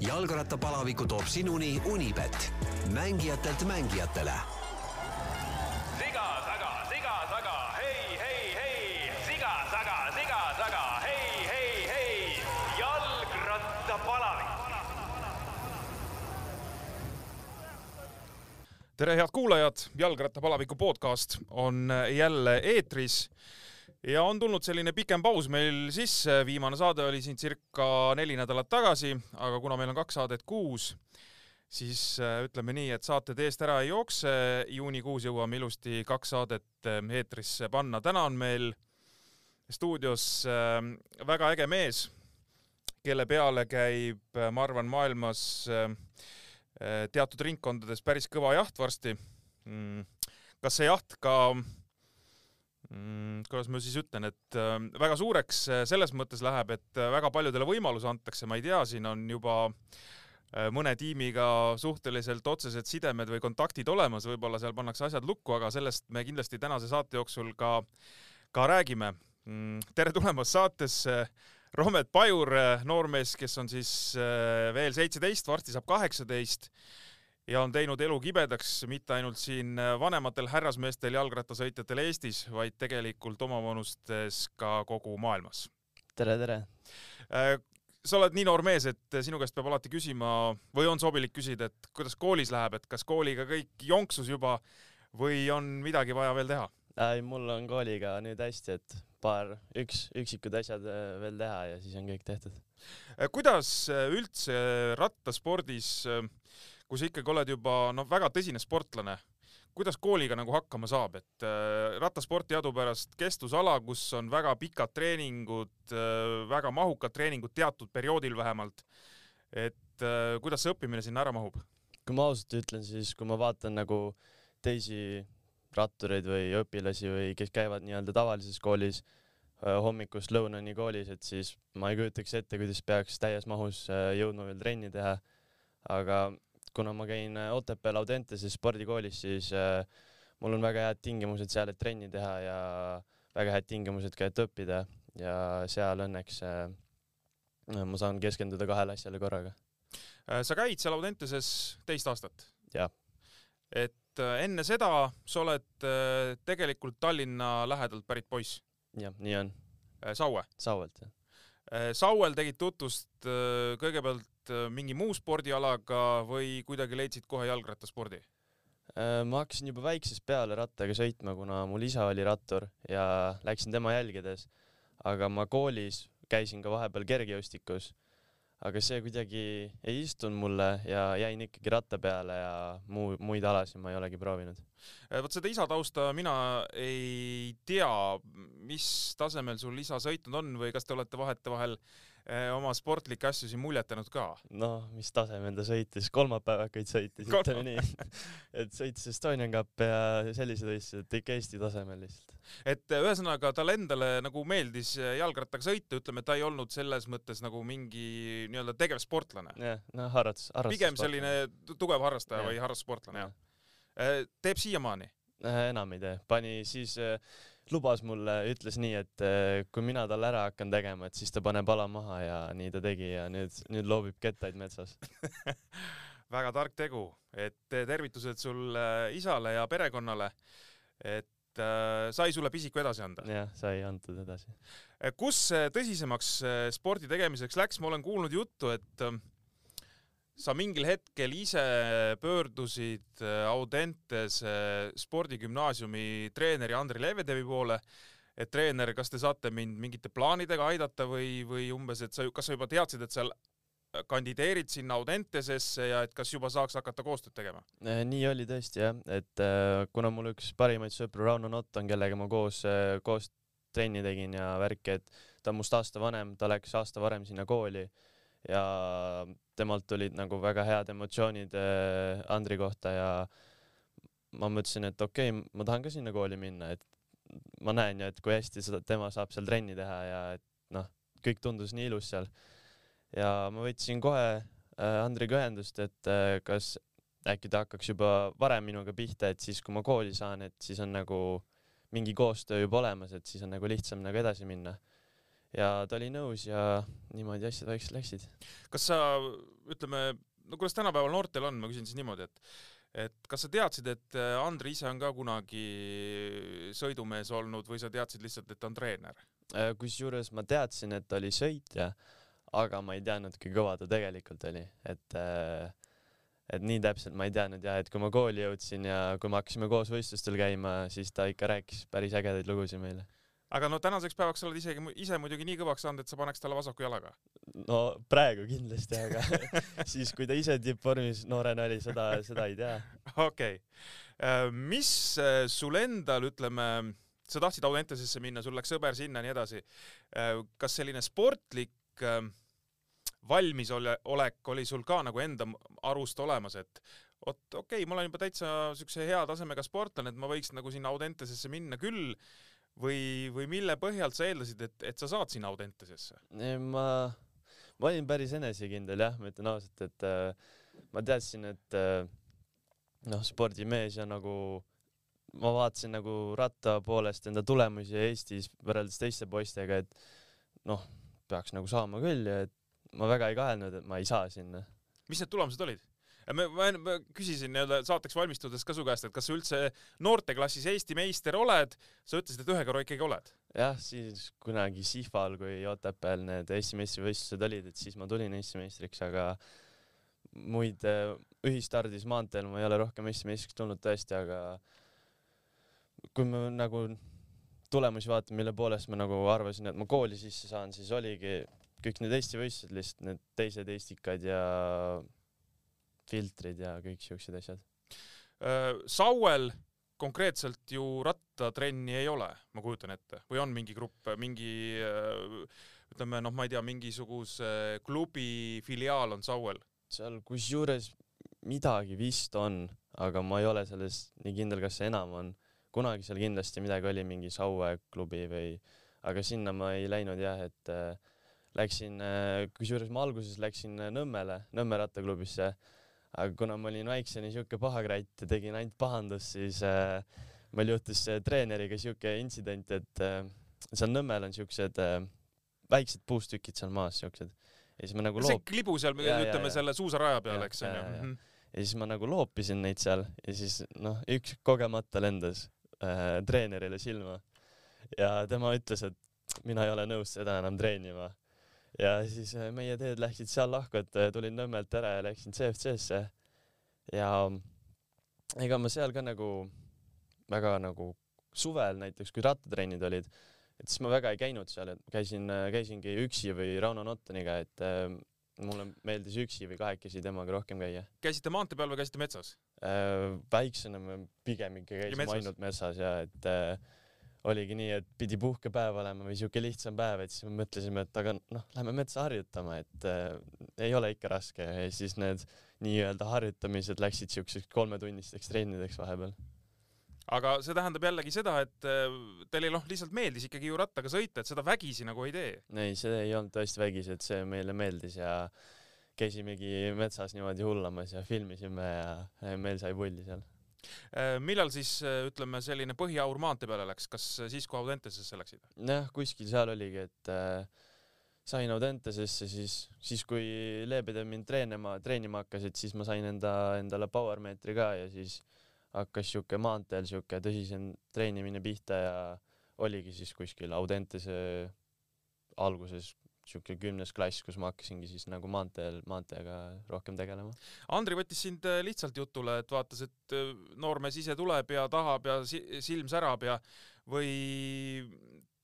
jalgrattapalaviku toob sinuni Unibet, mängijatelt mängijatele. siga taga, siga taga, hei, hei, hei, siga taga, siga taga, hei, hei, hei, jalgrattapalavik. tere, head kuulajad, jalgrattapalaviku podcast on jälle eetris ja on tulnud selline pikem paus meil sisse, viimane saade oli siin circa neli nädalat tagasi, aga kuna meil on kaks saadet kuus, siis äh, ütleme nii, et saated eest ära ei jookse, juunikuus jõuame ilusti kaks saadet äh, eetrisse panna. täna on meil stuudios äh, väga äge mees, kelle peale käib, ma arvan, maailmas teatud ringkondades päris kõva jaht varsti. kas see jaht ka, kuidas ma siis ütlen, et äh, väga suureks äh, selles mõttes läheb, et äh, väga paljudele võimalus antakse, ma ei tea, siin on juba mõne tiimiga suhteliselt otsesed sidemed või kontaktid olemas, võib-olla seal pannakse asjad lukku, aga sellest me kindlasti tänase saate jooksul ka, ka räägime. tere tulemast saatesse, Romet Pajur, noormees, kes on siis veel seitseteist, varsti saab kaheksateist ja on teinud elu kibedaks mitte ainult siin vanematel härrasmeestel jalgrattasõitjatel Eestis, vaid tegelikult omavanustes ka kogu maailmas. tere, tere. sa oled nii noor mees, et sinu käest peab alati küsima või on sobilik küsida, et kuidas koolis läheb, et kas kooliga kõik jonksus juba või on midagi vaja veel teha? ei, mul on kooliga nüüd hästi, et paar, üks, üksikud asjad äh, veel teha ja siis on kõik tehtud. kuidas üldse rattaspordis, kui sa ikkagi oled juba noh, väga tõsine sportlane, kuidas kooliga nagu hakkama saab, et äh, rattasport teadupärast kestvusala, kus on väga pikad treeningud, väga mahukad treeningud teatud perioodil vähemalt. et äh, kuidas see õppimine sinna ära mahub? kui ma ausalt ütlen, siis kui ma vaatan nagu teisi rattureid või õpilasi või kes käivad nii-öelda tavalises koolis äh, hommikust lõunani koolis, et siis ma ei kujutaks ette, kuidas peaks täies mahus äh, jõudma veel trenni teha. aga kuna ma käin äh, Otepää Audenteses spordikoolis, siis äh, mul on väga head tingimused seal, et trenni teha ja väga head tingimused ka, et õppida ja seal õnneks äh, ma saan keskenduda kahele asjale korraga. Sa käid seal Audenteses teist aastat? Jah. et enne seda sa oled tegelikult Tallinna lähedalt pärit poiss, jah, nii on, Saue. Sauelt jah. Sauel tegid tutvust kõigepealt äh, mingi muu spordialaga või kuidagi leidsid kohe jalgrattaspordi? Äh, ma hakkasin juba väiksest peale rattaga sõitma, kuna mul isa oli rattur ja läksin tema jälgedes. aga ma koolis käisin ka vahepeal kergejõustikus. aga see kuidagi ei istunud mulle ja jäin ikkagi ratta peale ja muu, muid alasid ma ei olegi proovinud. Äh, vot seda isa tausta mina ei tea, mis tasemel sul isa sõitnud on või kas te olete vahetevahel oma sportlikke asju siin muljetanud ka? noh, mis tasemel ta sõitis, kolmapäevakaid sõitis, ütleme nii. et sõitis Estonian Cup ja sellised et ikka Eesti tasemel lihtsalt. et äh, ühesõnaga tal endale nagu meeldis äh, jalgrattaga sõita, ütleme, ta ei olnud selles mõttes nagu mingi nii-öelda tegevsportlane. jah, noh harratus, harratus. pigem selline tu- tugev harrastaja Jah. või harrastussportlane, jah. teeb siiamaani? Äh, enam ei tee, pani siis äh, lubas mulle, ütles nii, et äh, kui mina talle ära hakkan tegema, et siis ta paneb ala maha ja nii ta tegi ja nüüd, nüüd loobib kettaid metsas. väga tark tegu, et tervitused sulle isale ja perekonnale, et äh, sai sulle pisiku edasi anda. jah, sai antud edasi. kus tõsisemaks äh, spordi tegemiseks läks, ma olen kuulnud juttu, et äh, sa mingil hetkel ise pöördusid äh, Audentes äh, spordigümnaasiumi treeneri Andri Levedevi poole, et treener, kas te saate mind mingite plaanidega aidata või, või umbes, et sa, kas sa juba teadsid, et sa kandideerid sinna Audentesesse ja et kas juba saaks hakata koostööd tegema? Äh, nii oli tõesti jah, et äh, kuna mul üks parimaid sõpru Rauno Nott on, kellega ma koos, koos trenni tegin ja värki, et ta on must aasta vanem, ta läks aasta varem sinna kooli ja temalt tulid nagu väga head emotsioonid äh, Andri kohta ja ma mõtlesin, et okei okay,, ma tahan ka sinna kooli minna, et ma näen ju, et kui hästi seda, tema saab seal trenni teha ja et noh, kõik tundus nii ilus seal. ja ma võtsin kohe äh, Andriga ühendust, et äh, kas äkki ta hakkaks juba varem minuga pihta, et siis, kui ma kooli saan, et siis on nagu mingi koostöö juba olemas, et siis on nagu lihtsam nagu edasi minna. Ja ta oli nõus ja niimoodi asjad vaikselt läksid. kas sa, ütleme, no kuidas tänapäeval noortel on, ma küsin siis niimoodi, et et kas sa teadsid, et äh, Andri ise on ka kunagi sõidumees olnud või sa teadsid lihtsalt, et ta on treener? Äh, kusjuures ma teadsin, et ta oli sõitja, aga ma ei teadnud, kui kõva ta tegelikult oli, et äh, et nii täpselt ma ei teadnud ja et kui ma kooli jõudsin ja kui me hakkasime koos võistlustel käima, siis ta ikka rääkis päris ägedaid lugusid meile aga no tänaseks päevaks sa oled isegi ise muidugi nii kõvaks saanud, et sa paneks talle vasaku jalaga. no praegu kindlasti, aga siis, kui ta ise tippvormis noorena oli, seda, seda ei tea. okei okay., äh, mis äh, sul endal, ütleme, sa tahtsid Audentesesse minna, sul läks sõber sinna nii edasi. Äh, kas selline sportlik valmisolek oli sul ka nagu enda arust olemas, et vot okei okay,, ma olen juba täitsa siukse hea tasemega sportlane, et ma võiks nagu sinna Audentesesse minna küll või, või mille põhjalt sa eeldasid, et, et sa saad sinna Audentesesse? ma, ma olin päris enesekindel jah, ma ütlen ausalt, et äh, ma teadsin, et äh, noh, spordimees ja nagu ma vaatasin nagu ratta poolest enda tulemusi Eestis võrreldes teiste poistega, et noh, peaks nagu saama küll ja et ma väga ei kahelnud, et ma ei saa sinna. mis need tulemused olid? Ma, ma, küsisin nii-öelda saateks valmistudes ka su käest, et kas sa üldse noorteklassis Eesti meister oled, sa ütlesid, et ühe korra ikkagi oled. jah, siis kunagi Sihval, kui Otepääl need Eesti meistrivõistlused olid, et siis ma tulin Eesti meistriks, aga muid äh, ühistardis maanteel ma ei ole rohkem Eesti meistriks tulnud tõesti, aga kui ma nagu tulemusi vaatan, mille poolest ma nagu arvasin, et ma kooli sisse saan, siis oligi kõik need Eesti võistlused lihtsalt need teised Eestikad ja filtrid ja kõik siuksed asjad. Äh, Sauel konkreetselt ju rattatrenni ei ole, ma kujutan ette, või on mingi grupp, mingi äh, ütleme noh, ma ei tea, mingisuguse klubi filiaal on Sauel? seal kusjuures midagi vist on, aga ma ei ole selles nii kindel, kas see enam on. kunagi seal kindlasti midagi oli, mingi Saue klubi või, aga sinna ma ei läinud jah, et äh, läksin äh,, kusjuures ma alguses läksin Nõmmele, Nõmme rattaklubisse aga kuna ma olin väiksena siuke pahakratt ja tegin ainult pahandust, siis äh, meil juhtus treeneriga siuke intsident, et äh, seal Nõmmel on siuksed äh, väiksed puustükid seal maas, siuksed. ja siis ma nagu loop-. see klibu seal, ütleme selle suusaraja peal, eks onju. Mhm. ja siis ma nagu loopisin neid seal ja siis noh, üks kogemata lendas äh, treenerile silma ja tema ütles, et mina ei ole nõus seda enam treenima ja siis äh, meie teed läksid seal lahku, et äh, tulin Nõmmelt ära ja läksin CFC-sse. ja ega ma seal ka nagu väga nagu suvel näiteks, kui rattatrennid olid, et siis ma väga ei käinud seal, et käisin, äh, käisingi üksi või Rauno Nottoniga, et äh, mulle meeldis üksi või kahekesi temaga rohkem käia. käisite maantee peal või käisite metsas äh,? väiksena me pigem ikka käisime ainult metsas ja et äh, oligi nii, et pidi puhkepäev olema või siuke lihtsam päev, et siis me mõtlesime, et aga noh, lähme metsa harjutama, et äh, ei ole ikka raske ja siis need nii-öelda harjutamised läksid siukseks kolmetunnisteks trennideks vahepeal. aga see tähendab jällegi seda, et äh, teile noh, lihtsalt meeldis ikkagi ju rattaga sõita, et seda vägisi nagu ei tee? ei, see ei olnud tõesti vägisi, et see meile meeldis ja käisimegi metsas niimoodi hullamas ja filmisime ja meil sai pulli seal millal siis äh, ütleme, selline põhiaur maantee peale läks, kas siis, kui Audentesesse läksid? jah, kuskil seal oligi, et äh, sain Audentesesse, siis, siis kui leebed mind treenima, treenima hakkasid, siis ma sain enda, endale power meetri ka ja siis hakkas siuke maanteel siuke tõsisem treenimine pihta ja oligi siis kuskil Audentese alguses siuke kümnes klass, kus ma hakkasingi siis nagu maanteel, maanteega rohkem tegelema. Andri võttis sind äh, lihtsalt jutule, et vaatas, et äh, noormees ise tuleb ja tahab ja silm särab ja või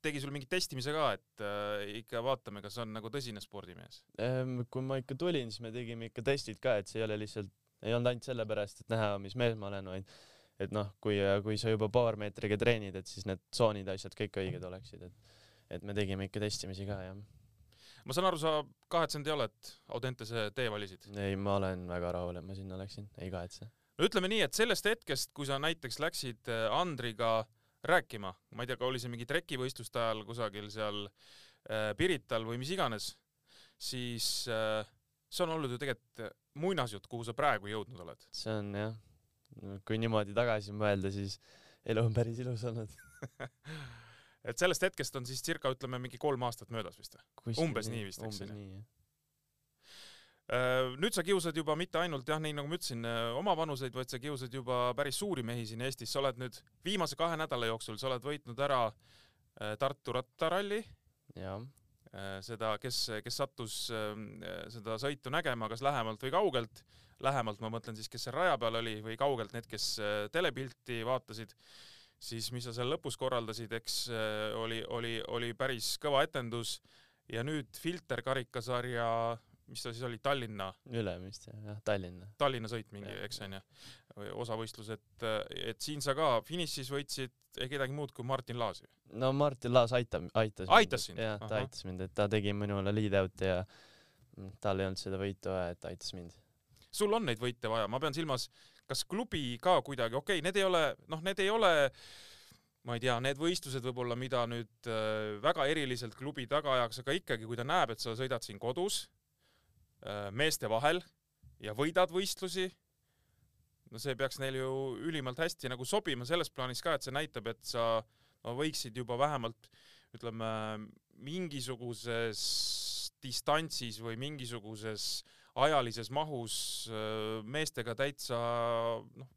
tegi sul mingit testimise ka, et äh, ikka vaatame, kas on nagu tõsine spordimees ehm,? kui ma ikka tulin, siis me tegime ikka testid ka, et see ei ole lihtsalt, ei olnud ainult sellepärast, et näha, mis mees ma olen, vaid et noh, kui, kui sa juba paar meetriga treenid, et siis need tsoonid, asjad kõik õiged oleksid, et et me tegime ikka testimisi ka, jah ma saan aru, sa kahetsenud ei ole, et Audentese tee valisid? ei, ma olen väga rahul, et ma sinna läksin, ei kahetse. no ütleme nii, et sellest hetkest, kui sa näiteks läksid äh, Andriga rääkima, ma ei tea, oli see mingi trekivõistluste ajal kusagil seal äh, Pirital või mis iganes, siis äh, see on olnud ju tegelikult muinasjutt, kuhu sa praegu jõudnud oled. see on jah, kui niimoodi tagasi mõelda, siis elu on päris ilus olnud et sellest hetkest on siis circa ütleme mingi kolm aastat möödas vist või? Umbes nii vist, eks, ju? nii Äh, nüüd sa kiusad juba mitte ainult jah, nii nagu ma ütlesin, oma vanuseid, vaid sa kiusad juba päris suuri mehi siin Eestis, sa oled nüüd viimase kahe nädala jooksul, sa oled võitnud ära äh, Tartu rattaralli, jah seda, kes, kes sattus ähm, seda sõitu nägema, kas lähemalt või kaugelt. lähemalt ma mõtlen siis, kes seal raja peal oli või kaugelt need, kes äh, telepilti vaatasid, siis mis sa seal lõpus korraldasid, eks äh, oli, oli, oli päris kõva etendus ja nüüd filterkarikasarja, mis ta siis oli, Tallinna Ülemist jah, Tallinna Tallinna sõit mingi, eks onju, osavõistlus, et, et siin sa ka finišis võitsid ei kedagi muud kui Martin Laasi. no Martin Laas aitab, aitas Aitas sind? jah, ta Ahah. aitas mind, et ta tegi minule lead out'i ja tal ei olnud seda võitu vaja, et ta aitas mind. sul on neid võite vaja, ma pean silmas, kas klubi ka kuidagi, okei okay,, need ei ole, noh, need ei ole ma ei tea, need võistlused võib-olla, mida nüüd äh, väga eriliselt klubi taga ajaks, aga ikkagi, kui ta näeb, et sa sõidad siin kodus äh, meeste vahel ja võidad võistlusi, no see peaks neil ju ülimalt hästi nagu sobima selles plaanis ka, et see näitab, et sa no võiksid juba vähemalt ütleme mingisuguses distantsis või mingisuguses ajalises mahus äh, meestega täitsa noh,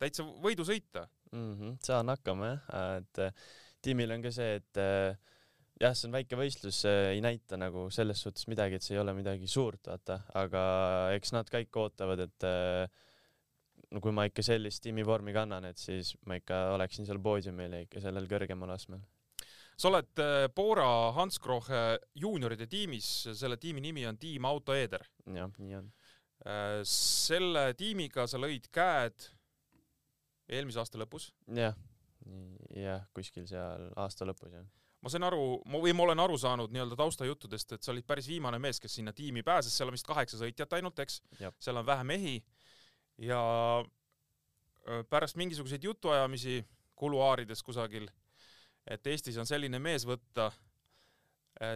täitsa võidu sõita. mm. -hmm, saan hakkama jah, et äh, tiimil on ka see, et äh, jah, see on väike võistlus, ei näita nagu selles suhtes midagi, et see ei ole midagi suurt, vaata, aga eks nad kõik ootavad, et no kui ma ikka sellist tiimivormi kannan, et siis ma ikka oleksin seal poodiumil ja ikka sellel kõrgemal astmel. Sa oled äh, Bora Hansgrohe juunioride tiimis, selle tiimi nimi on Tiim Auto Eder. jah, nii on. selle tiimiga sa lõid käed eelmise aasta lõpus. jah, jah, kuskil seal aasta lõpus jah. ma sain aru, või ma olen aru saanud nii-öelda taustajuttudest, et sa olid päris viimane mees, kes sinna tiimi pääses, seal on vist kaheksa sõitjat ainult, eks seal on vähe mehi ja pärast mingisuguseid jutuajamisi kuluaarides kusagil, et Eestis on selline mees võtta,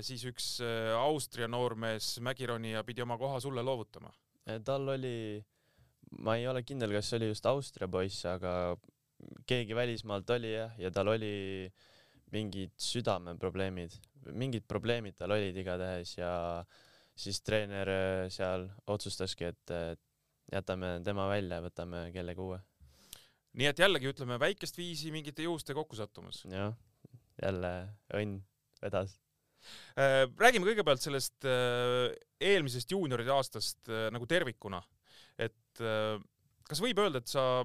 siis üks öö, Austria noormees Mägironija pidi oma koha sulle loovutama. tal oli, ma ei ole kindel, kas see oli just Austria poiss, aga keegi välismaalt oli jah, ja tal oli mingid südameprobleemid, mingid probleemid tal olid igatahes ja siis treener äh, seal otsustaski, et äh, jätame tema välja, võtame kellegi uue. nii et jällegi ütleme väikest viisi mingite juhuste kokkusattumus. jah, jälle õnn vedas. Äh, räägime kõigepealt sellest äh, eelmisest juunioride aastast äh, nagu tervikuna, et äh, kas võib öelda, et sa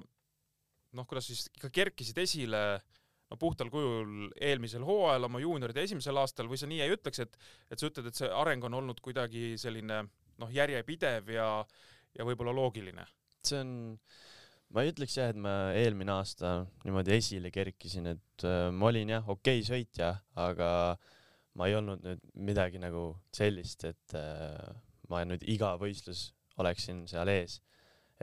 noh, kuidas siis ikka kerkisid esile no puhtal kujul eelmisel hooajal oma juunioride esimesel aastal või sa nii ei ütleks, et et sa ütled, et see areng on olnud kuidagi selline noh, järjepidev ja ja võib-olla loogiline. see on, ma ei ütleks jah, et ma eelmine aasta niimoodi esile kerkisin, et äh, ma olin jah, okei okay sõitja, aga ma ei olnud nüüd midagi nagu sellist, et äh, ma nüüd iga võistlus oleksin seal ees.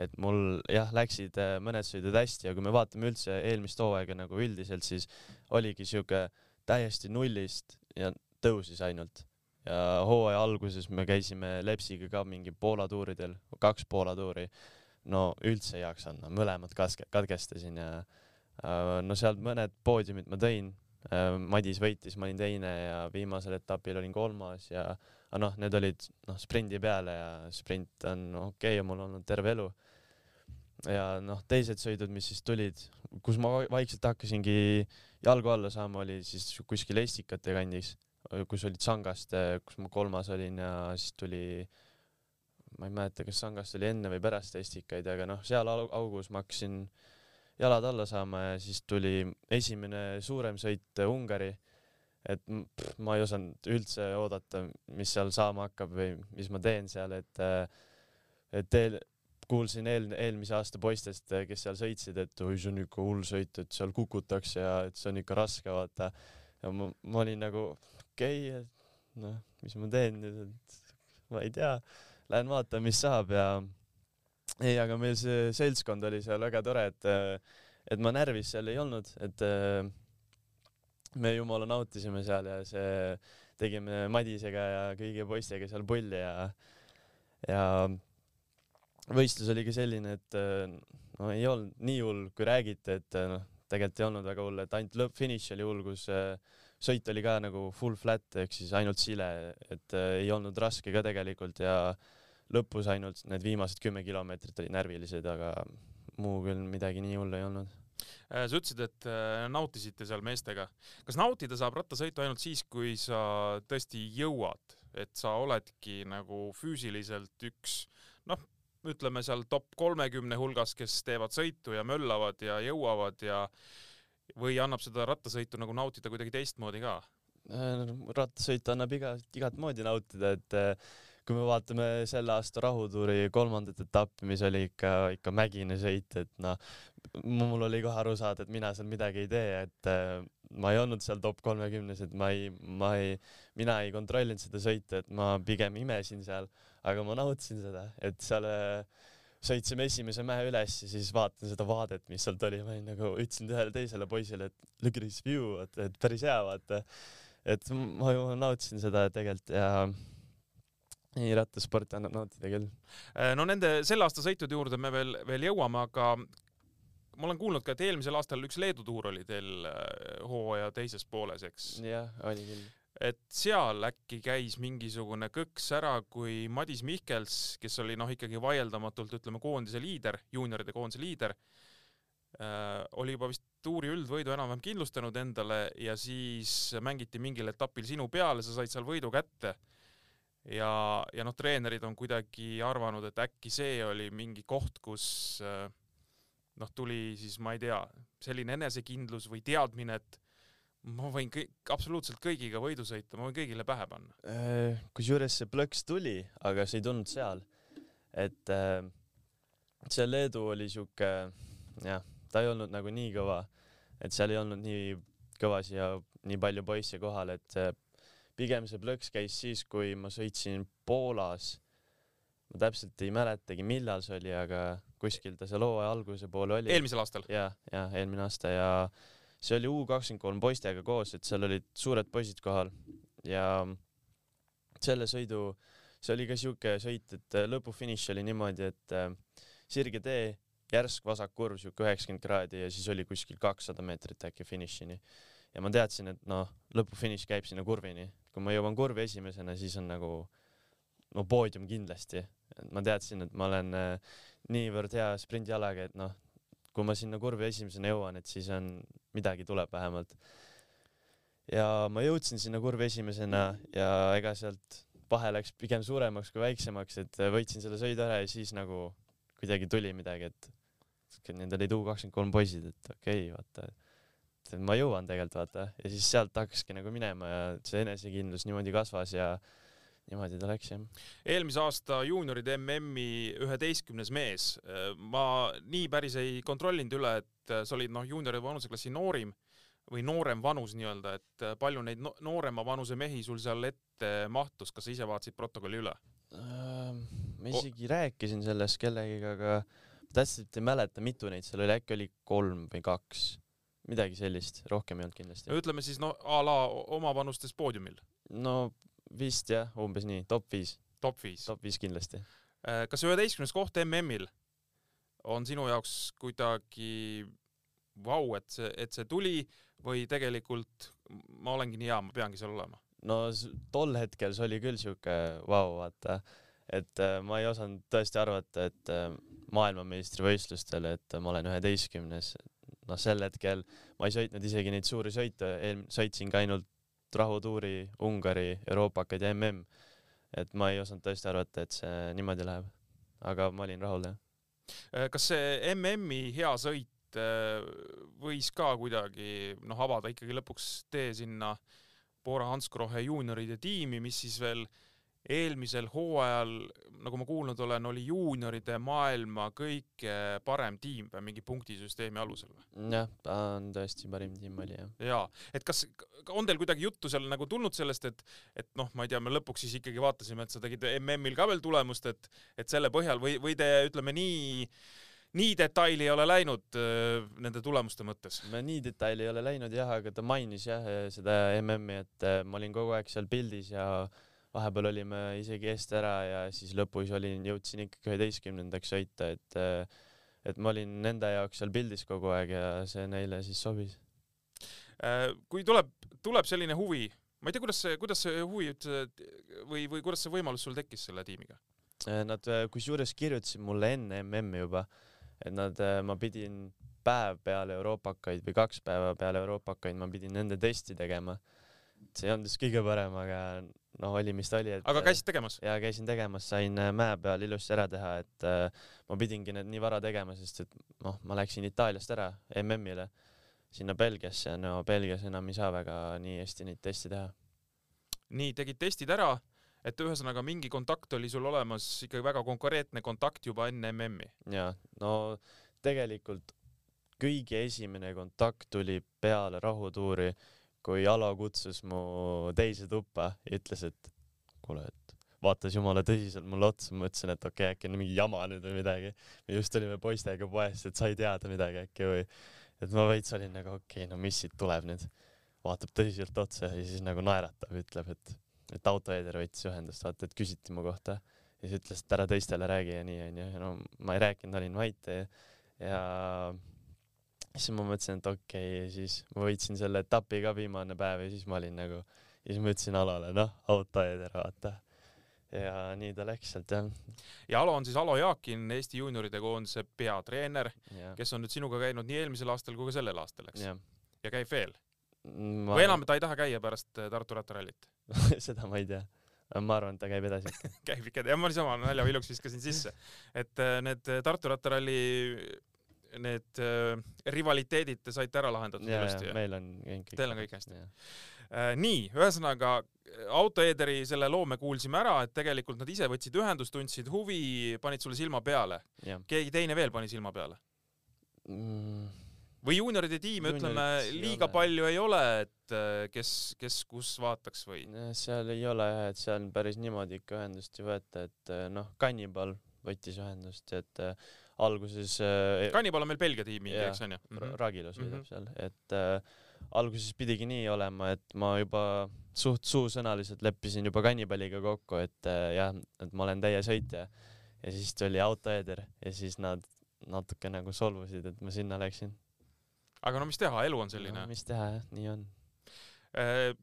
et mul jah, läksid äh, mõned sõidud hästi ja kui me vaatame üldse eelmist hooaega nagu üldiselt, siis oligi siuke täiesti nullist ja tõusis ainult. ja hooaja alguses me käisime Lepsiga ka mingi Poola tuuridel, kaks Poola tuuri no üldse ei jaksanud, mõlemad kaske-, katkestasin ja äh, no sealt mõned poodiumid ma tõin äh,. Madis võitis, ma olin teine ja viimasel etapil olin kolmas ja aga noh, need olid noh sprindi peale ja sprint on okei okay,, mul olnud terve elu. ja noh, teised sõidud, mis siis tulid, kus ma va- vaikselt hakkasingi jalgu alla saama, oli siis kuskil Estikate kandis, kus olid Sangast, kus ma kolmas olin ja siis tuli ma ei mäleta, kas Sangast oli enne või pärast Estikaid, aga noh, seal au- augus ma hakkasin jalad alla saama ja siis tuli esimene suurem sõit Ungari. et pff, ma ei osanud üldse oodata, mis seal saama hakkab või mis ma teen seal, et et eel, kuulsin eel, eelmise aasta poistest, kes seal sõitsid, et oi, see on ikka hull sõit, et seal kukutakse ja et see on ikka raske, vaata. ja ma, ma olin nagu okei okay,, et noh, mis ma teen nüüd, et ma ei tea lähen vaatan, mis saab ja ei, aga meil see seltskond oli seal väga tore, et et ma närvis seal ei olnud, et äh, me jumala nautisime seal ja see, tegime Madisega ja kõigi poistega seal pulli ja ja võistlus oli ka selline, et äh, no ei olnud nii hull, kui räägiti, et äh, noh, tegelikult ei olnud väga hull, et ainult lõppfiniš oli hull, kus äh, sõit oli ka nagu full flat ehk siis ainult sile, et äh, ei olnud raske ka tegelikult ja lõpus ainult need viimased kümme kilomeetrit olid närvilised, aga muu küll midagi nii hullu ei olnud Äh, sa ütlesid, et äh, nautisite seal meestega. kas nautida saab rattasõitu ainult siis, kui sa tõesti jõuad, et sa oledki nagu füüsiliselt üks noh, ütleme seal top kolmekümne hulgas, kes teevad sõitu ja möllavad ja jõuavad ja või annab seda rattasõitu nagu nautida kuidagi teistmoodi ka? Äh, rattasõitu annab iga, igat moodi nautida, et kui me vaatame selle aasta rahutuuri kolmandat etappi, mis oli ikka, ikka mägine sõit, et noh, mul oli kohe aru saada, et mina seal midagi ei tee, et äh, ma ei olnud seal top kolmekümnes, et ma ei, ma ei, mina ei kontrollinud seda sõitu, et ma pigem imesin seal, aga ma nautisin seda, et seal äh, sõitsime esimese mäe üles ja siis vaatan seda vaadet, mis sealt oli, ma olin nagu, ütlesin ühele teisele poisile, et look at this view, et, et päris hea, vaata. et ma ju nautisin seda tegelikult ja ei, rattasporti annab nautida küll. Äh, no nende selle aasta sõitude juurde me veel, veel jõuame, aga ma olen kuulnud ka, et eelmisel aastal üks Leedu tuur oli teil äh, hooaja teises pooles, eks? jah, oli küll. et seal äkki käis mingisugune kõks ära, kui Madis Mihkels, kes oli noh, ikkagi vaieldamatult ütleme koondise liider, juunioride koondise liider äh,, oli juba vist tuuri üldvõidu enam-vähem kindlustanud endale ja siis mängiti mingil etapil sinu peale, sa said seal võidu kätte ja, ja noh, treenerid on kuidagi arvanud, et äkki see oli mingi koht, kus äh, noh, tuli siis ma ei tea, selline enesekindlus või teadmine, et ma võin kõik, absoluutselt kõigiga võidu sõita, ma võin kõigile pähe panna. Äh, kusjuures see plõks tuli, aga see ei tulnud seal. et äh, see Leedu oli sihuke, jah, ta ei olnud nagu nii kõva, et seal ei olnud nii kõvasi ja nii palju poisse kohal, et pigem see plõks käis siis, kui ma sõitsin Poolas. ma täpselt ei mäletagi, millal see oli, aga kuskil ta seal hooaja alguse poole oli. eelmisel aastal? ja, ja eelmine aasta ja see oli U kakskümmend kolm poistega koos, et seal olid suured poisid kohal ja selle sõidu, see oli ka siuke sõit, et lõpufiniš oli niimoodi, et äh, sirge tee, järsk vasak kurv, siuke üheksakümmend kraadi ja siis oli kuskil kakssada meetrit äkki finišini. ja ma teadsin, et noh, lõpufiniš käib sinna kurvini, kui ma jõuan kurvi esimesena, siis on nagu no poodium kindlasti. ma teadsin, et ma olen äh, niivõrd hea sprindijalaga, et noh, kui ma sinna kurvi esimesena jõuan, et siis on, midagi tuleb vähemalt. ja ma jõudsin sinna kurvi esimesena ja ega sealt vahe läks pigem suuremaks kui väiksemaks, et võitsin selle sõidu ära ja siis nagu kuidagi tuli midagi, et nendel olid U kakskümmend kolm poisid, et okei okay,, vaata et ma jõuan tegelikult vaata. Ja siis sealt hakkaski nagu minema ja see enesekindlus niimoodi kasvas ja niimoodi ta läks jah. eelmise aasta juunioride MM-i üheteistkümnes mees, ma nii päris ei kontrollinud üle, et sa olid noh, juunioride vanuseklassi noorim või noorem vanus nii-öelda, et palju neid no noorema vanuse mehi sul seal ette mahtus, kas sa ise vaatasid protokolli üle? ma isegi o rääkisin sellest kellegagi, aga täpselt ei mäleta, mitu neid seal oli, äkki oli kolm või kaks midagi sellist, rohkem ei olnud kindlasti. ütleme siis no a la omavanustes poodiumil. no vist jah, umbes nii, top viis. top viis? top viis kindlasti. Äh, kas üheteistkümnes koht MM-il on sinu jaoks kuidagi vau, et see, et see tuli või tegelikult ma olengi nii hea, ma peangi seal olema? no tol hetkel see oli küll siuke vau, vaata, et äh, ma ei osanud tõesti arvata, et äh, maailmameistrivõistlustel, et ma olen üheteistkümnes, noh, sel hetkel ma ei sõitnud isegi neid suuri sõite, eel-, sõitsin ka ainult rahutuuri, Ungari, Euroopakad ja mm. et ma ei osanud tõesti arvata, et see niimoodi läheb. aga ma olin rahul, jah. Äh, kas see MM-i hea sõit äh, võis ka kuidagi noh, avada ikkagi lõpuks tee sinna Bora Hansgrohe juunioride tiimi, mis siis veel äh, eelmisel hooajal, nagu ma kuulnud olen, oli juunioride maailma kõige parem tiim või mingi punktisüsteemi alusel või? jah, ta on tõesti parim tiim oli jah. jaa, et kas on teil kuidagi juttu seal nagu tulnud sellest, et, et noh, ma ei tea, me lõpuks siis ikkagi vaatasime, et sa tegid MM-il ka veel tulemust, et, et selle põhjal või, või te ütleme nii nii detaili ei ole läinud äh, nende tulemuste mõttes? me nii detaili ei ole läinud jah, aga ta mainis jah seda MM-i, et äh, ma olin kogu aeg seal pildis ja äh, vahepeal olime isegi eest ära ja siis lõpus olin, jõudsin ikkagi üheteistkümnendaks sõita, et et ma olin nende jaoks seal pildis kogu aeg ja see neile siis sobis. Äh, kui tuleb tuleb selline huvi, ma ei tea, kuidas see, kuidas see huvi üldse või, või kuidas see võimalus sul tekkis selle tiimiga? Nad äh, kusjuures kirjutasid mulle enne MM-i juba, et nad, ma pidin päev peale euroopakaid või kaks päeva peale euroopakaid ma pidin nende testi tegema. see ei olnud just kõige parem, aga noh, oli mis ta oli, et aga käisid tegemas? ja käisin tegemas, sain äh, mäe peal ilusti ära teha, et äh, ma pidingi need nii vara tegema, sest et noh, ma läksin Itaaliast ära MM-ile sinna Belgiasse, no Belgias enam ei saa väga nii hästi neid teste teha. nii, tegid testid ära, et ühesõnaga mingi kontakt oli sul olemas, ikkagi väga konkreetne kontakt juba enne MM-i. ja no tegelikult kõige esimene kontakt tuli peale rahutuuri, kui Alo kutsus mu teise tuppa ja ütles, et kuule, et vaatas jumala tõsiselt mulle otsa, ma mõtlesin, et okei okay,, äkki on mingi jama nüüd või midagi. me just olime poistega poest, et sai teada midagi äkki või, et ma veits olin nagu okei okay,, no mis siit tuleb nüüd. vaatab tõsiselt otsa ja siis nagu naeratab, ütleb, et, et autoeeder võttis ühendust, vaata, et küsiti mu kohta ja siis ütles, et ära teistele räägi ja nii onju, no ma ei rääkinud, olin vait ja, ja siis ma mõtlesin, et okei okay,, siis ma võitsin selle etapi ka viimane päev ja siis ma olin nagu, ja siis ma ütlesin Alole, noh, autoeeder, vaata. ja nii ta läks sealt jah, ja Alo on siis Alo Jaakin, Eesti juunioride koondise peatreener, jah, kes on nüüd sinuga käinud nii eelmisel aastal kui ka sellel aastal, eks? jah. ja käib veel? ma või enam ta ei taha käia pärast äh, Tartu rattarallit? seda ma ei tea. ma arvan, et ta käib edasi käib ikka, ja ma niisama nalja viluks viskasin sisse, et äh, need Tartu rattaralli need äh, rivaliteedid te saite ära lahendatud ja, ilusti meil on kõik. Teil on kõik hästi.. Äh, nii, ühesõnaga autoeederi selle loo me kuulsime ära, et tegelikult nad ise võtsid ühendust, tundsid huvi, panid sulle silma peale. keegi teine veel pani silma peale? mm,. või juunioride tiimi, ütleme liiga ole. palju ei ole, et äh, kes, kes kus vaataks või? seal ei ole jah, et seal päris niimoodi ikka ühendust ei võeta, et eh, noh, Kannibal võttis ühendust, et äh, alguses äh, Kannibal on meil Belgia tiimi, eks onju Ra-? Ragilo sõidab Mhm. seal, et äh, alguses pidigi nii olema, et ma juba suht suusõnaliselt leppisin juba kannibaliga kokku, et äh, jah, et ma olen täiesõitja ja siis tuli autoeeder ja siis nad natuke nagu solvusid, et ma sinna läksin. aga no mis teha, elu on selline no,. mis teha jah, nii on.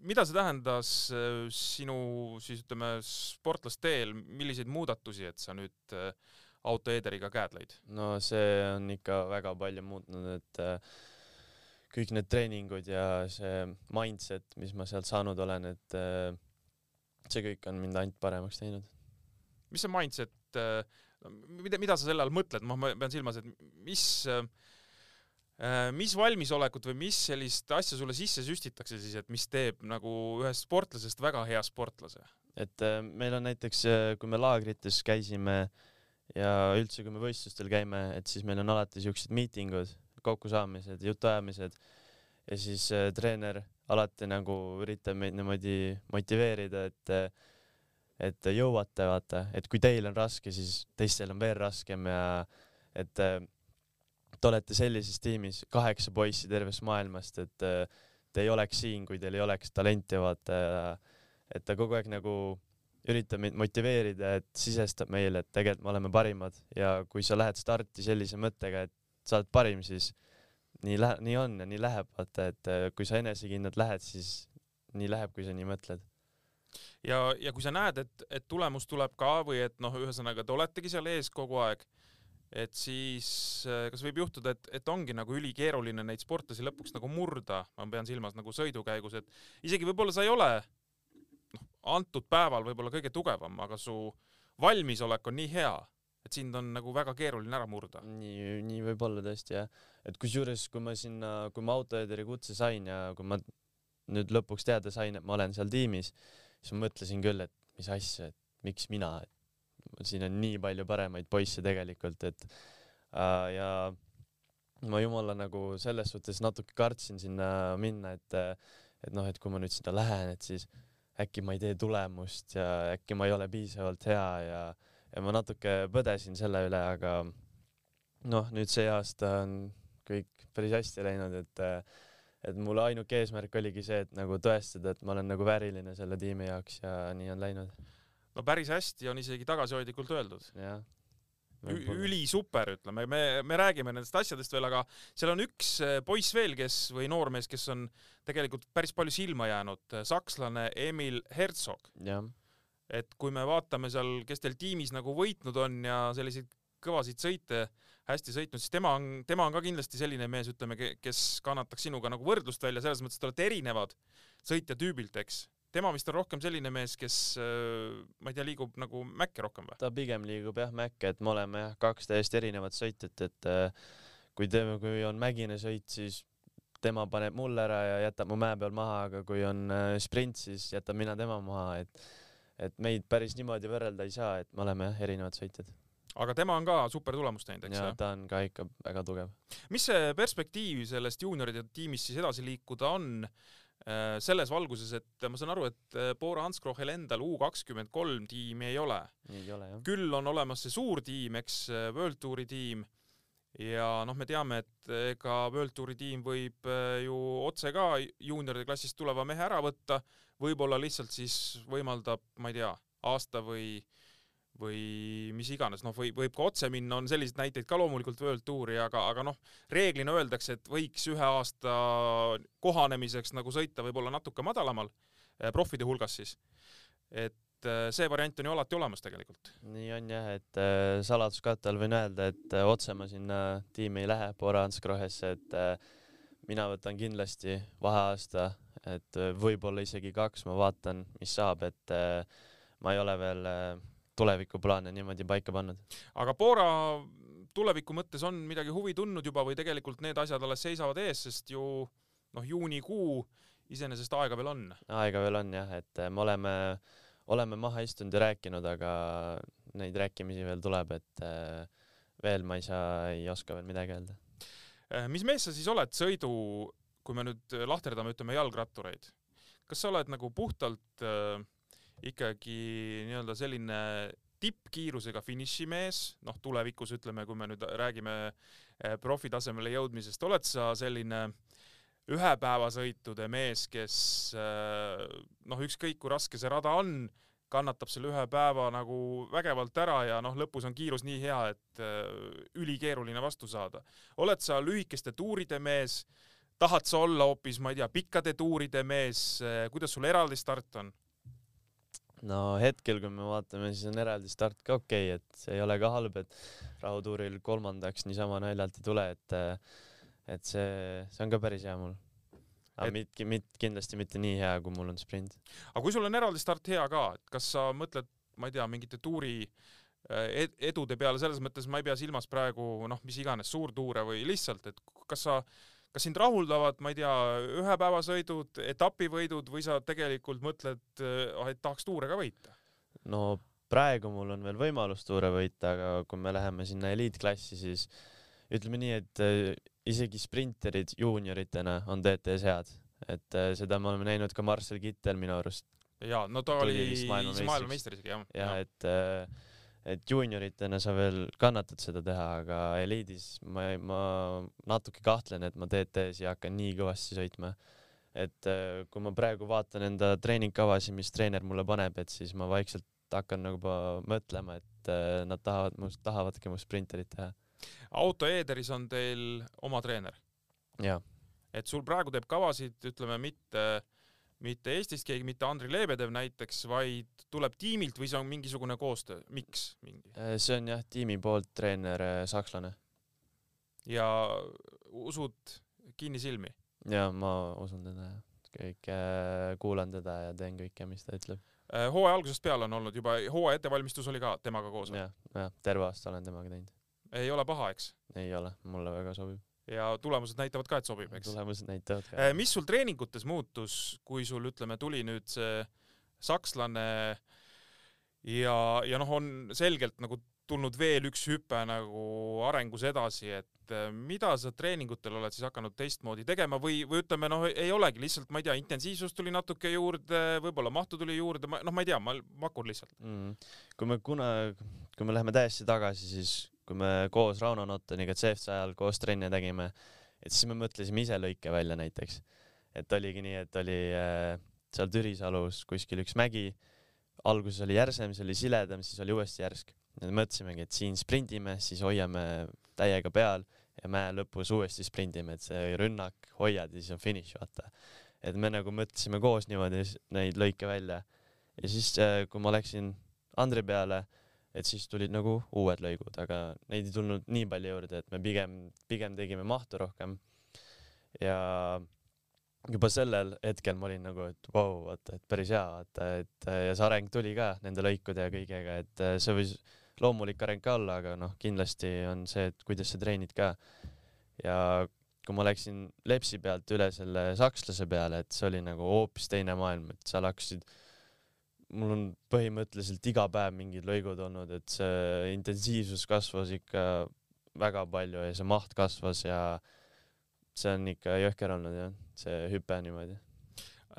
mida see tähendas äh, sinu siis ütleme sportlasteel, milliseid muudatusi, et sa nüüd äh, autoeederiga käed lõid? no see on ikka väga palju muutnud, et äh, kõik need treeningud ja see mindset, mis ma sealt saanud olen, et äh, see kõik on mind ainult paremaks teinud. mis see mindset, mida, mida sa selle all mõtled, ma pean silmas, et mis, mis valmisolekut või mis sellist asja sulle sisse süstitakse siis, et mis teeb nagu ühest sportlasest väga hea sportlase? et äh, meil on näiteks, kui me laagrites käisime ja üldse, kui me võistlustel käime, et siis meil on alati siuksed miitingud, kokkusaamised, jutuajamised. Ja siis äh, treener alati nagu üritab meid niimoodi motiveerida, et äh, et jõuate, vaata, et kui teil on raske, siis teistel on veel raskem ja et äh, te olete sellises tiimis kaheksa poissi tervest maailmast, et äh, te ei oleks siin, kui teil ei oleks talenti, vaata. Et ta kogu aeg nagu üritab meid motiveerida, et sisestab meile, et tegelikult me oleme parimad ja kui sa lähed starti sellise mõttega, et sa oled parim, siis nii lähe-, nii on ja nii läheb, vaata, et äh, kui sa enesekindlalt lähed, siis nii läheb, kui sa nii mõtled. ja, ja kui sa näed, et, et tulemus tuleb ka või et noh, ühesõnaga te oletegi seal ees kogu aeg, et siis äh, kas võib juhtuda, et, et ongi nagu ülikeeruline neid sportlasi lõpuks nagu murda, ma pean silmas nagu sõidu käigus, et isegi võib-olla sa ei ole noh, antud päeval võib-olla kõige tugevam, aga su valmisolek on nii hea, et sind on nagu väga keeruline ära murda. nii, nii võib olla tõesti jah, et kusjuures, kui ma sinna, kui ma autoeederi kutse sain ja kui ma nüüd lõpuks teada sain, et ma olen seal tiimis, siis ma mõtlesin küll, et mis asja, et miks mina, et siin on nii palju paremaid poisse tegelikult, et äh, ja ma jumala nagu selles suhtes natuke kartsin sinna minna, et et noh, et kui ma nüüd sinna lähen, et siis äkki ma ei tee tulemust ja äkki ma ei ole piisavalt hea ja ja ma natuke põdesin selle üle, aga noh, nüüd see aasta on kõik päris hästi läinud, et et mul ainuke eesmärk oligi see, et nagu tõestada, et ma olen nagu vääriline selle tiimi jaoks ja nii on läinud, no päris hästi on isegi tagasihoidlikult öeldud. ülisuper, ütleme, me, me räägime nendest asjadest veel, aga seal on üks eh, poiss veel, kes või noormees, kes on tegelikult päris palju silma jäänud, sakslane Emil Herzog. et kui me vaatame seal, kes teil tiimis nagu võitnud on ja selliseid kõvasid sõite hästi sõitnud, siis tema on, tema on ka kindlasti selline mees, ütleme, kes kannataks sinuga nagu võrdlust välja, selles mõttes, et te olete erinevad sõitjatüübilt, eks. Tema vist on rohkem selline mees, kes äh, ma ei tea, liigub nagu mäkke rohkem või? ta pigem liigub jah mäkke, et me oleme jah kaks täiesti erinevat sõitjat, et äh, kui teeme, kui on mägine sõit, siis tema paneb mulle ära ja jätab mu mäe peal maha, aga kui on äh, sprint, siis jätan mina tema maha, et et meid päris niimoodi võrrelda ei saa, et me oleme jah erinevad sõitjad aga tema on ka super tulemust teinud, eks ja ju? ta on ka ikka väga tugev. mis see perspektiiv sellest juunioride tiimist siis edasi liikuda on selles valguses, et ma saan aru, et äh, Bora Hansgrohel endal U kakskümmend kolm tiimi ei ole, küll on olemas see suur tiim, eks äh, World Touri tiim. Ja noh, me teame, et ega World Touri tiim võib äh, ju otse ka juunioride klassist tuleva mehe ära võtta, võib-olla lihtsalt siis võimaldab, ma ei tea, aasta või või mis iganes, noh, või võib ka otse minna, on selliseid näiteid ka loomulikult World Touri, aga, aga noh, reeglina öeldakse, et võiks ühe aasta kohanemiseks nagu sõita võib-olla natuke madalamal, profide hulgas siis. et eh, see variant on ju alati olemas tegelikult. nii on jah, et äh, saladuskatte all võin öelda, et otse ma sinna tiimi ei lähe, Bora Hansgrohesse, et mina võtan kindlasti vaheaasta, et võib-olla isegi kaks, ma vaatan, mis saab, et ma ei ole veel tulevikuplaane niimoodi paika pannud. aga Bora tuleviku mõttes on midagi huvi tundnud juba või tegelikult need asjad alles seisavad ees, sest ju noh, juunikuu iseenesest aega veel on. aega veel on jah, et äh, me oleme, oleme maha istunud ja rääkinud, aga neid rääkimisi veel tuleb, et äh, veel ma ei saa, ei oska veel midagi öelda. Eh, mis mees sa siis oled sõidu, kui me nüüd lahterdame, ütleme jalgrattureid, kas sa oled nagu puhtalt äh, ikkagi nii-öelda selline tippkiirusega finišimees, noh tulevikus ütleme, kui me nüüd räägime eh, profitasemele jõudmisest, oled sa selline ühepäevasõitude mees, kes eh, noh, ükskõik kui raske see rada on, kannatab selle ühe päeva nagu vägevalt ära ja noh, lõpus on kiirus nii hea, et eh, ülikeeruline vastu saada. oled sa lühikeste tuuride mees, tahad sa olla hoopis, ma ei tea, pikkade tuuride mees, kuidas sul eraldi start on? No hetkel, kui me vaatame, siis on eraldi start ka okei okay,, et see ei ole ka halb, et rahutuuril kolmandaks niisama naljalt ei tule, et et see, see on ka päris hea mul. aga Et- mit, mit, kindlasti mitte nii hea, kui mul on sprint. aga kui sul on eraldi start hea ka, et kas sa mõtled, ma ei tea, mingite tuuri äh, ed- edude peale, selles mõttes ma ei pea silmas praegu noh, mis iganes suurtuure või lihtsalt, et kas sa, kas sind rahuldavad, ma ei tea, ühepäevasõidud, etapivõidud või sa tegelikult mõtled, et tahaks tuure ka võita? no praegu mul on veel võimalus tuure võita, aga kui me läheme sinna eliitklassi, siis ütleme nii, et äh, isegi sprinterid juunioritena on DTS head, et äh, seda me oleme näinud ka Marcel Kittel minu arust. Ja no ta oli maailmameister isegi jah. Ja et äh, et juunioritena sa veel kannatad seda teha, aga eliidis ma, ma natuke kahtlen, et ma DT-s ei hakka nii kõvasti sõitma. et äh, kui ma praegu vaatan enda treeningkavasid, mis treener mulle paneb, et siis ma vaikselt hakkan nagu juba mõtlema, et äh, nad tahavad must, tahavadki mu sprinterit teha. auto Ederis on teil oma treener, jaa, et sul praegu teeb kavasid, ütleme mitte mitte Eestist keegi, mitte Andri Lebedev näiteks, vaid tuleb tiimilt või see on mingisugune koostöö, miks mingi? Äh, see on jah, tiimi poolt treener äh, sakslane ja usud kinnisilmi. ja ma usun teda ja kõike äh, kuulan teda ja teen kõike, mis ta ütleb. hooaja algusest peale on olnud juba, hooaja ettevalmistus oli ka temaga koos või? jah, jah, terve aasta olen temaga teinud. ei ole paha, eks? ei ole, mulle väga sobib. Ja tulemused näitavad ka, et sobib, eks? tulemused näitavad ka. mis sul treeningutes muutus, kui sul ütleme, tuli nüüd see sakslane ja, ja noh, on selgelt nagu tulnud veel üks hüpe nagu arengus edasi, et eh, mida sa treeningutel oled siis hakanud teistmoodi tegema või, või ütleme noh, ei olegi lihtsalt, ma ei tea, intensiivsust tuli natuke juurde, võib-olla mahtu tuli juurde, noh, ma ei tea, ma pakun lihtsalt. mm.. kui me kuna, kui me läheme täiesti tagasi, siis kui me koos Rauno Nottoniga CFC ajal koos trenne tegime, et siis me mõtlesime ise lõike välja näiteks. et oligi nii, et oli äh, seal Türisalus kuskil üks mägi, alguses oli järsem, siis oli siledam, siis oli uuesti järsk. ja mõtlesimegi, et siin sprindime, siis hoiame täiega peal ja mäe lõpus uuesti sprindime, et see rünnak hoiad ja siis on finiš, vaata. et me nagu mõtlesime koos niimoodi neid lõike välja ja siis, kui ma läksin Andri peale, et siis tulid nagu uued lõigud, aga neid ei tulnud nii palju juurde, et me pigem, pigem tegime mahtu rohkem ja juba sellel hetkel ma olin nagu, et vau wow,, vaata, et päris hea, vaata, et ja see areng tuli ka nende lõikude ja kõigega, et see võis loomulik areng ka olla, aga noh, kindlasti on see, et kuidas sa treenid ka. ja kui ma läksin Lepsi pealt üle selle sakslase peale, et see oli nagu hoopis teine maailm, et seal hakkasid, mul on põhimõtteliselt iga päev mingid lõigud olnud, et see intensiivsus kasvas ikka väga palju ja see maht kasvas ja see on ikka jõhker olnud jah, see hüpe niimoodi.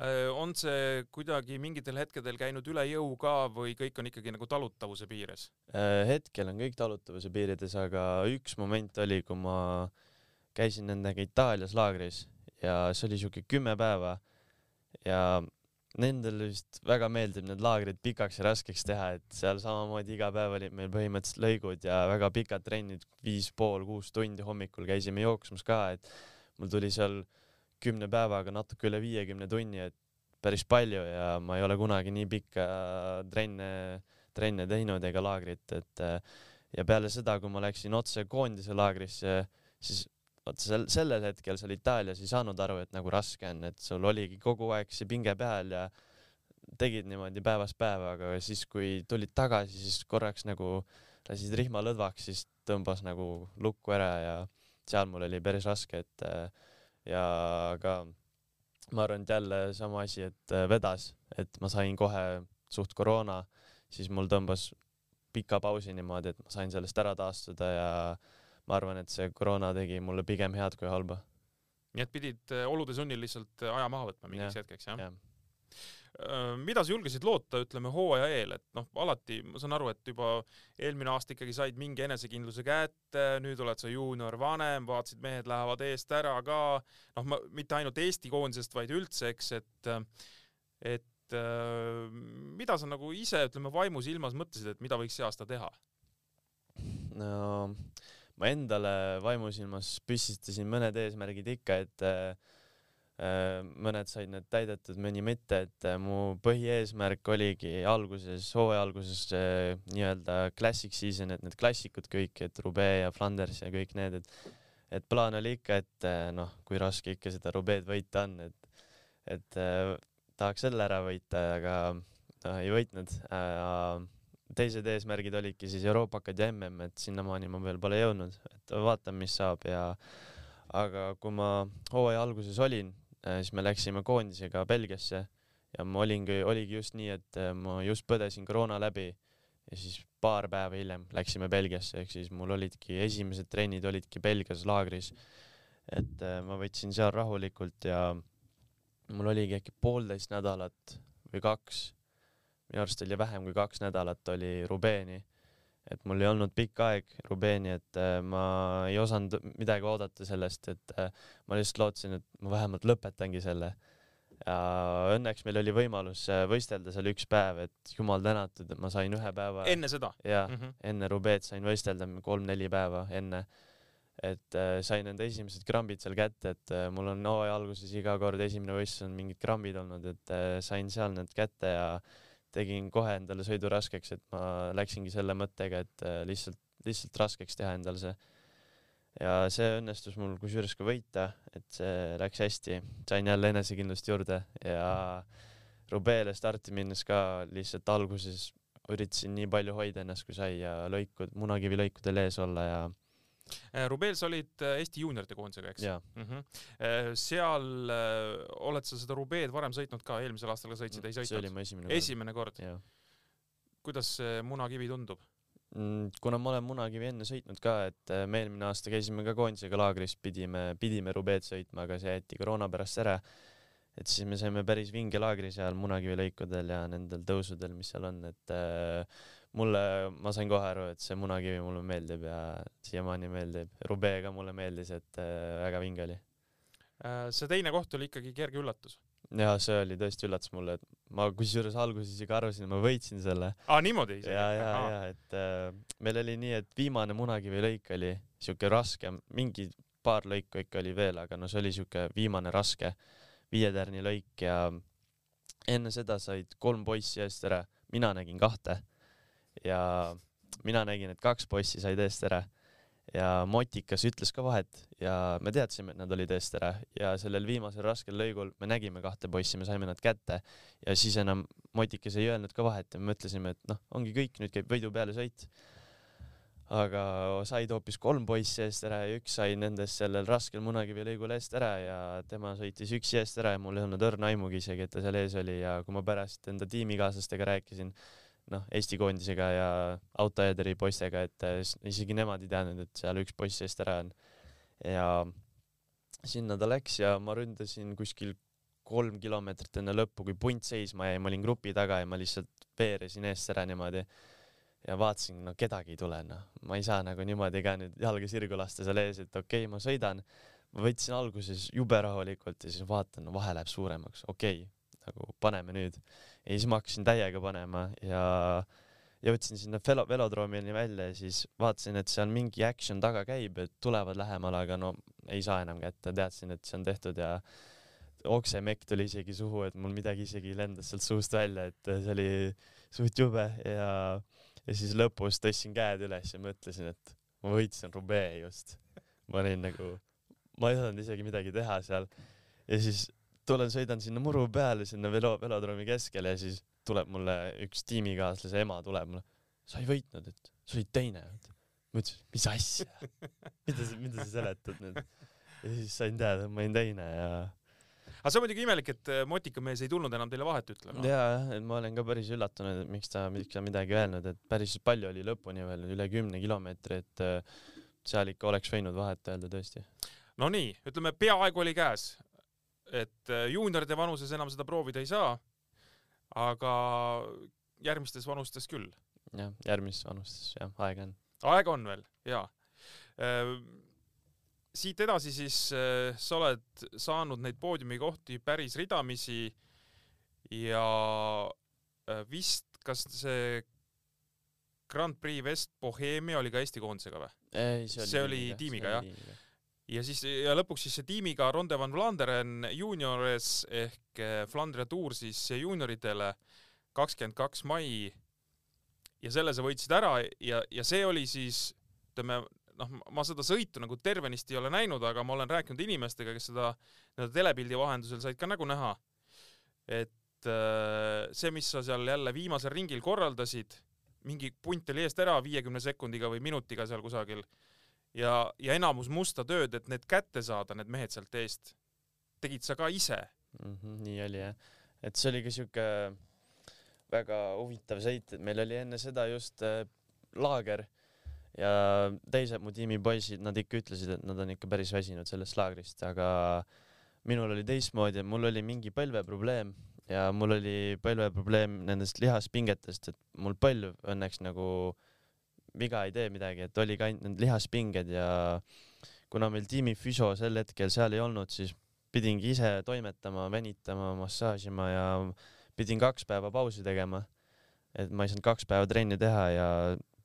Äh, on see kuidagi mingitel hetkedel käinud üle jõu ka või kõik on ikkagi nagu talutavuse piires? Äh, hetkel on kõik talutavuse piirides, aga üks moment oli, kui ma käisin nendega Itaalias laagris ja see oli siuke kümme päeva ja nendele vist väga meeldib need laagrid pikaks ja raskeks teha, et seal samamoodi iga päev olid meil põhimõtteliselt lõigud ja väga pikad trennid, viis pool, kuus tundi hommikul käisime jooksmas ka, et mul tuli seal kümne päevaga natuke üle viiekümne tunni, et päris palju ja ma ei ole kunagi nii pikka trenne trenne teinud ega laagrit, et ja peale seda, kui ma läksin otse koondise laagrisse, siis vot sel, sellel hetkel seal Itaalias ei saanud aru, et nagu raske on, et sul oligi kogu aeg see pinge peal ja tegid niimoodi päevast päeva, aga siis, kui tulid tagasi, siis korraks nagu lasid rihma lõdvaks, siis tõmbas nagu lukku ära ja seal mul oli päris raske, et äh, ja aga ma arvan, et jälle sama asi, et äh, vedas, et ma sain kohe suht koroona, siis mul tõmbas pika pausi niimoodi, et ma sain sellest ära taastuda ja ma arvan, et see koroona tegi mulle pigem head kui halba. nii et pidid äh, olude sunnil lihtsalt äh, aja maha võtma mingiks Jah, hetkeks, jah jah.? mida sa julgesid loota, ütleme hooaja eel, et noh, alati ma saan aru, et juba eelmine aasta ikkagi said mingi enesekindluse kätte, nüüd oled sa juunior vanem, vaatasid, mehed lähevad eest ära ka, noh, ma mitte ainult Eesti koondisest, vaid üldse, eks, et et äh, mida sa nagu ise, ütleme vaimusilmas mõtlesid, et mida võiks see aasta teha? no ma endale vaimusilmas püstitasin mõned eesmärgid ikka, et äh, äh, mõned said need täidetud, mõni mitte, et äh, mu põhieesmärk oligi alguses, hooaja alguses äh, nii-öelda classic season, et need klassikud kõik, et Roubaix ja Flanders ja kõik need, et et plaan oli ikka, et äh, noh, kui raske ikka seda Roubaix'd võita on, et et äh, tahaks selle ära võita, aga noh, ei võitnud äh, teised eesmärgid olidki siis Euroopakad ja mm, et sinnamaani ma veel pole jõudnud, et vaatame, mis saab ja aga kui ma hooaja alguses olin, siis me läksime koondisega Belgiasse ja ma olingi, oligi just nii, et äh, ma just põdesin koroona läbi ja siis paar päeva hiljem läksime Belgiasse, ehk siis mul olidki esimesed trennid olidki Belgias laagris. et äh, ma võtsin seal rahulikult ja mul oligi äkki poolteist nädalat või kaks minu arust oli vähem kui kaks nädalat oli Rubeeni, et mul ei olnud pikk aeg Rubeeni, et äh, ma ei osanud midagi oodata sellest, et äh, ma lihtsalt lootsin, et ma vähemalt lõpetangi selle. ja õnneks meil oli võimalus äh, võistelda seal üks päev, et jumal tänatud, et ma sain ühe päeva enne seda ja mm? -hmm. enne Rubeed sain võistelda kolm-neli päeva enne, et äh, sain enda esimesed krambid seal kätte, et äh, mul on hooaja alguses iga kord esimene võistlus on mingid krambid olnud, et äh, sain seal need kätte ja tegin kohe endale sõidu raskeks, et ma läksingi selle mõttega, et äh, lihtsalt, lihtsalt raskeks teha endale see. ja see õnnestus mul kusjuures ka võita, et see läks hästi, sain jälle enesekindlust juurde ja Rubeele starti minnes ka lihtsalt alguses üritasin nii palju hoida ennast kui sai ja lõikud, munakivi lõikudel ees olla ja, Rubeels olid äh, Eesti juunioride koondisega, eks? mm. -hmm. seal äh, oled sa seda Rubeed varem sõitnud ka, eelmisel aastal ka sõitsid, ei see oli sõitnud? mu esimene kord. esimene kord. kuidas see munakivi tundub? Mm, kuna ma olen munakivi enne sõitnud ka, et äh, me eelmine aasta käisime ka koondisega laagris, pidime, pidime Rubeed sõitma, aga see jäeti koroona pärast ära. et siis me saime päris vinge laagri seal munakivi lõikudel ja nendel tõusudel, mis seal on, et äh, mulle, ma sain kohe aru, et see munakivi mulle meeldib ja siiamaani meeldib. Rubee ka mulle meeldis, et äh, väga vinge oli. Äh, see teine koht oli ikkagi kerge üllatus. ja see oli tõesti üllatus mulle, et ma kusjuures alguses isegi arvasin, et ma võitsin selle. aa, niimoodi isegi? ja, ja, ja et äh, meil oli nii, et viimane Munakivi lõik oli siuke raske, mingi paar lõiku ikka oli veel, aga no see oli siuke viimane raske viietärni lõik ja enne seda said kolm poissi eest ära, mina nägin kahte ja mina nägin, et kaks poissi said eest ära. Ja Motikas ütles ka vahet ja me teadsime, et nad olid eest ära. Ja sellel viimasel raskel lõigul me nägime kahte poissi, me saime nad kätte. Ja siis enam Motikas ei öelnud ka vahet ja me mõtlesime, et noh, ongi kõik, nüüd käib võidu peale sõit. aga said hoopis kolm poissi eest ära ja üks sai nendest sellel raskel Munakivi lõigul eest ära ja tema sõitis üksi eest ära ja mul ei olnud õrna aimugi isegi, et ta seal ees oli. Ja kui ma pärast enda tiimikaaslastega rääkisin, noh, Eesti koondisega ja autoederi poistega, et s- isegi nemad ei teadnud, et seal üks poiss eest ära on. ja sinna ta läks ja ma ründasin kuskil kolm kilomeetrit enne lõppu, kui punt seisma jäi, ma olin grupi taga ja ma lihtsalt veeresin eest ära niimoodi. ja vaatasin, no kedagi ei tule, noh, ma ei saa nagu niimoodi ka nüüd jalga sirgu lasta seal ees, et okei okay,, ma sõidan. ma võtsin alguses jube rahulikult ja siis vaatan, no vahe läheb suuremaks, okei okay, nagu paneme nüüd. ja siis ma hakkasin täiega panema ja jõudsin sinna velo, velodroomini välja ja siis vaatasin, et seal mingi action taga käib, et tulevad lähemale, aga no ei saa enam kätte, teadsin, et see on tehtud ja oksemekk tuli isegi suhu, et mul midagi isegi lendas sealt suust välja, et see oli suht jube ja, ja siis lõpus tõstsin käed üles ja mõtlesin, et ma võitsin Roubaix just. ma olin nagu, ma ei osanud isegi midagi teha seal ja siis tulen, sõidan sinna muru peale, sinna velo, velodroomi keskele ja siis tuleb mulle üks tiimikaaslase ema tuleb mulle, sa ei võitnud, et sa olid teine. ma ütlesin, mis asja, mida sa, mida sa seletad nüüd? ja siis sain teada, et ma olin teine ja aga see on muidugi imelik, et äh, motikamees ei tulnud enam teile vahet ütlema. ja, et ma olen ka päris üllatunud, et miks ta, miks ta midagi öelnud, et päris palju oli lõpuni veel, üle kümne kilomeetri, et äh, seal ikka oleks võinud vahet öelda tõesti. Nonii, ütleme peaaegu oli käes, et äh, juunioride vanuses enam seda proovida ei saa. aga järgmistes vanustes küll. jah, järgmises vanustes jah, aega on. aega on veel ja. siit edasi siis äh, sa oled saanud neid poodiumikohti päris ridamisi ja äh, vist, kas see Grand Prix West Bohemia oli ka Eesti koondisega või? ei, see oli See oli tiimiga, jah? Ja siis ja lõpuks siis tiimiga Ronde van Vlaanderen juuniores ehk eh, Flandria Tour siis juunioritele kakskümmend kaks mai. ja selle sa võitsid ära ja, ja see oli siis ütleme noh, ma seda sõitu nagu tervenisti ei ole näinud, aga ma olen rääkinud inimestega, kes seda nii-öelda telepildi vahendusel said ka nägu näha. et äh, see, mis sa seal jälle viimasel ringil korraldasid, mingi punt oli eest ära viiekümne sekundiga või minutiga seal kusagil ja, ja enamus musta tööd, et need kätte saada, need mehed sealt eest, tegid sa ka ise. mm. -hmm, nii oli jah, et see oli ka siuke väga huvitav sõit, et meil oli enne seda just äh, laager ja teised mu tiimi poisid, nad ikka ütlesid, et nad on ikka päris väsinud sellest laagrist, aga minul oli teistmoodi, mul oli mingi põlveprobleem ja mul oli põlveprobleem nendest lihaspingetest, et mul põlv õnneks nagu viga ei tee midagi, et oligi ainult need lihaspinged ja kuna meil tiimi füsio sel hetkel seal ei olnud, siis pidingi ise toimetama, venitama, massaažima ja pidin kaks päeva pausi tegema. et ma ei saanud kaks päeva trenni teha ja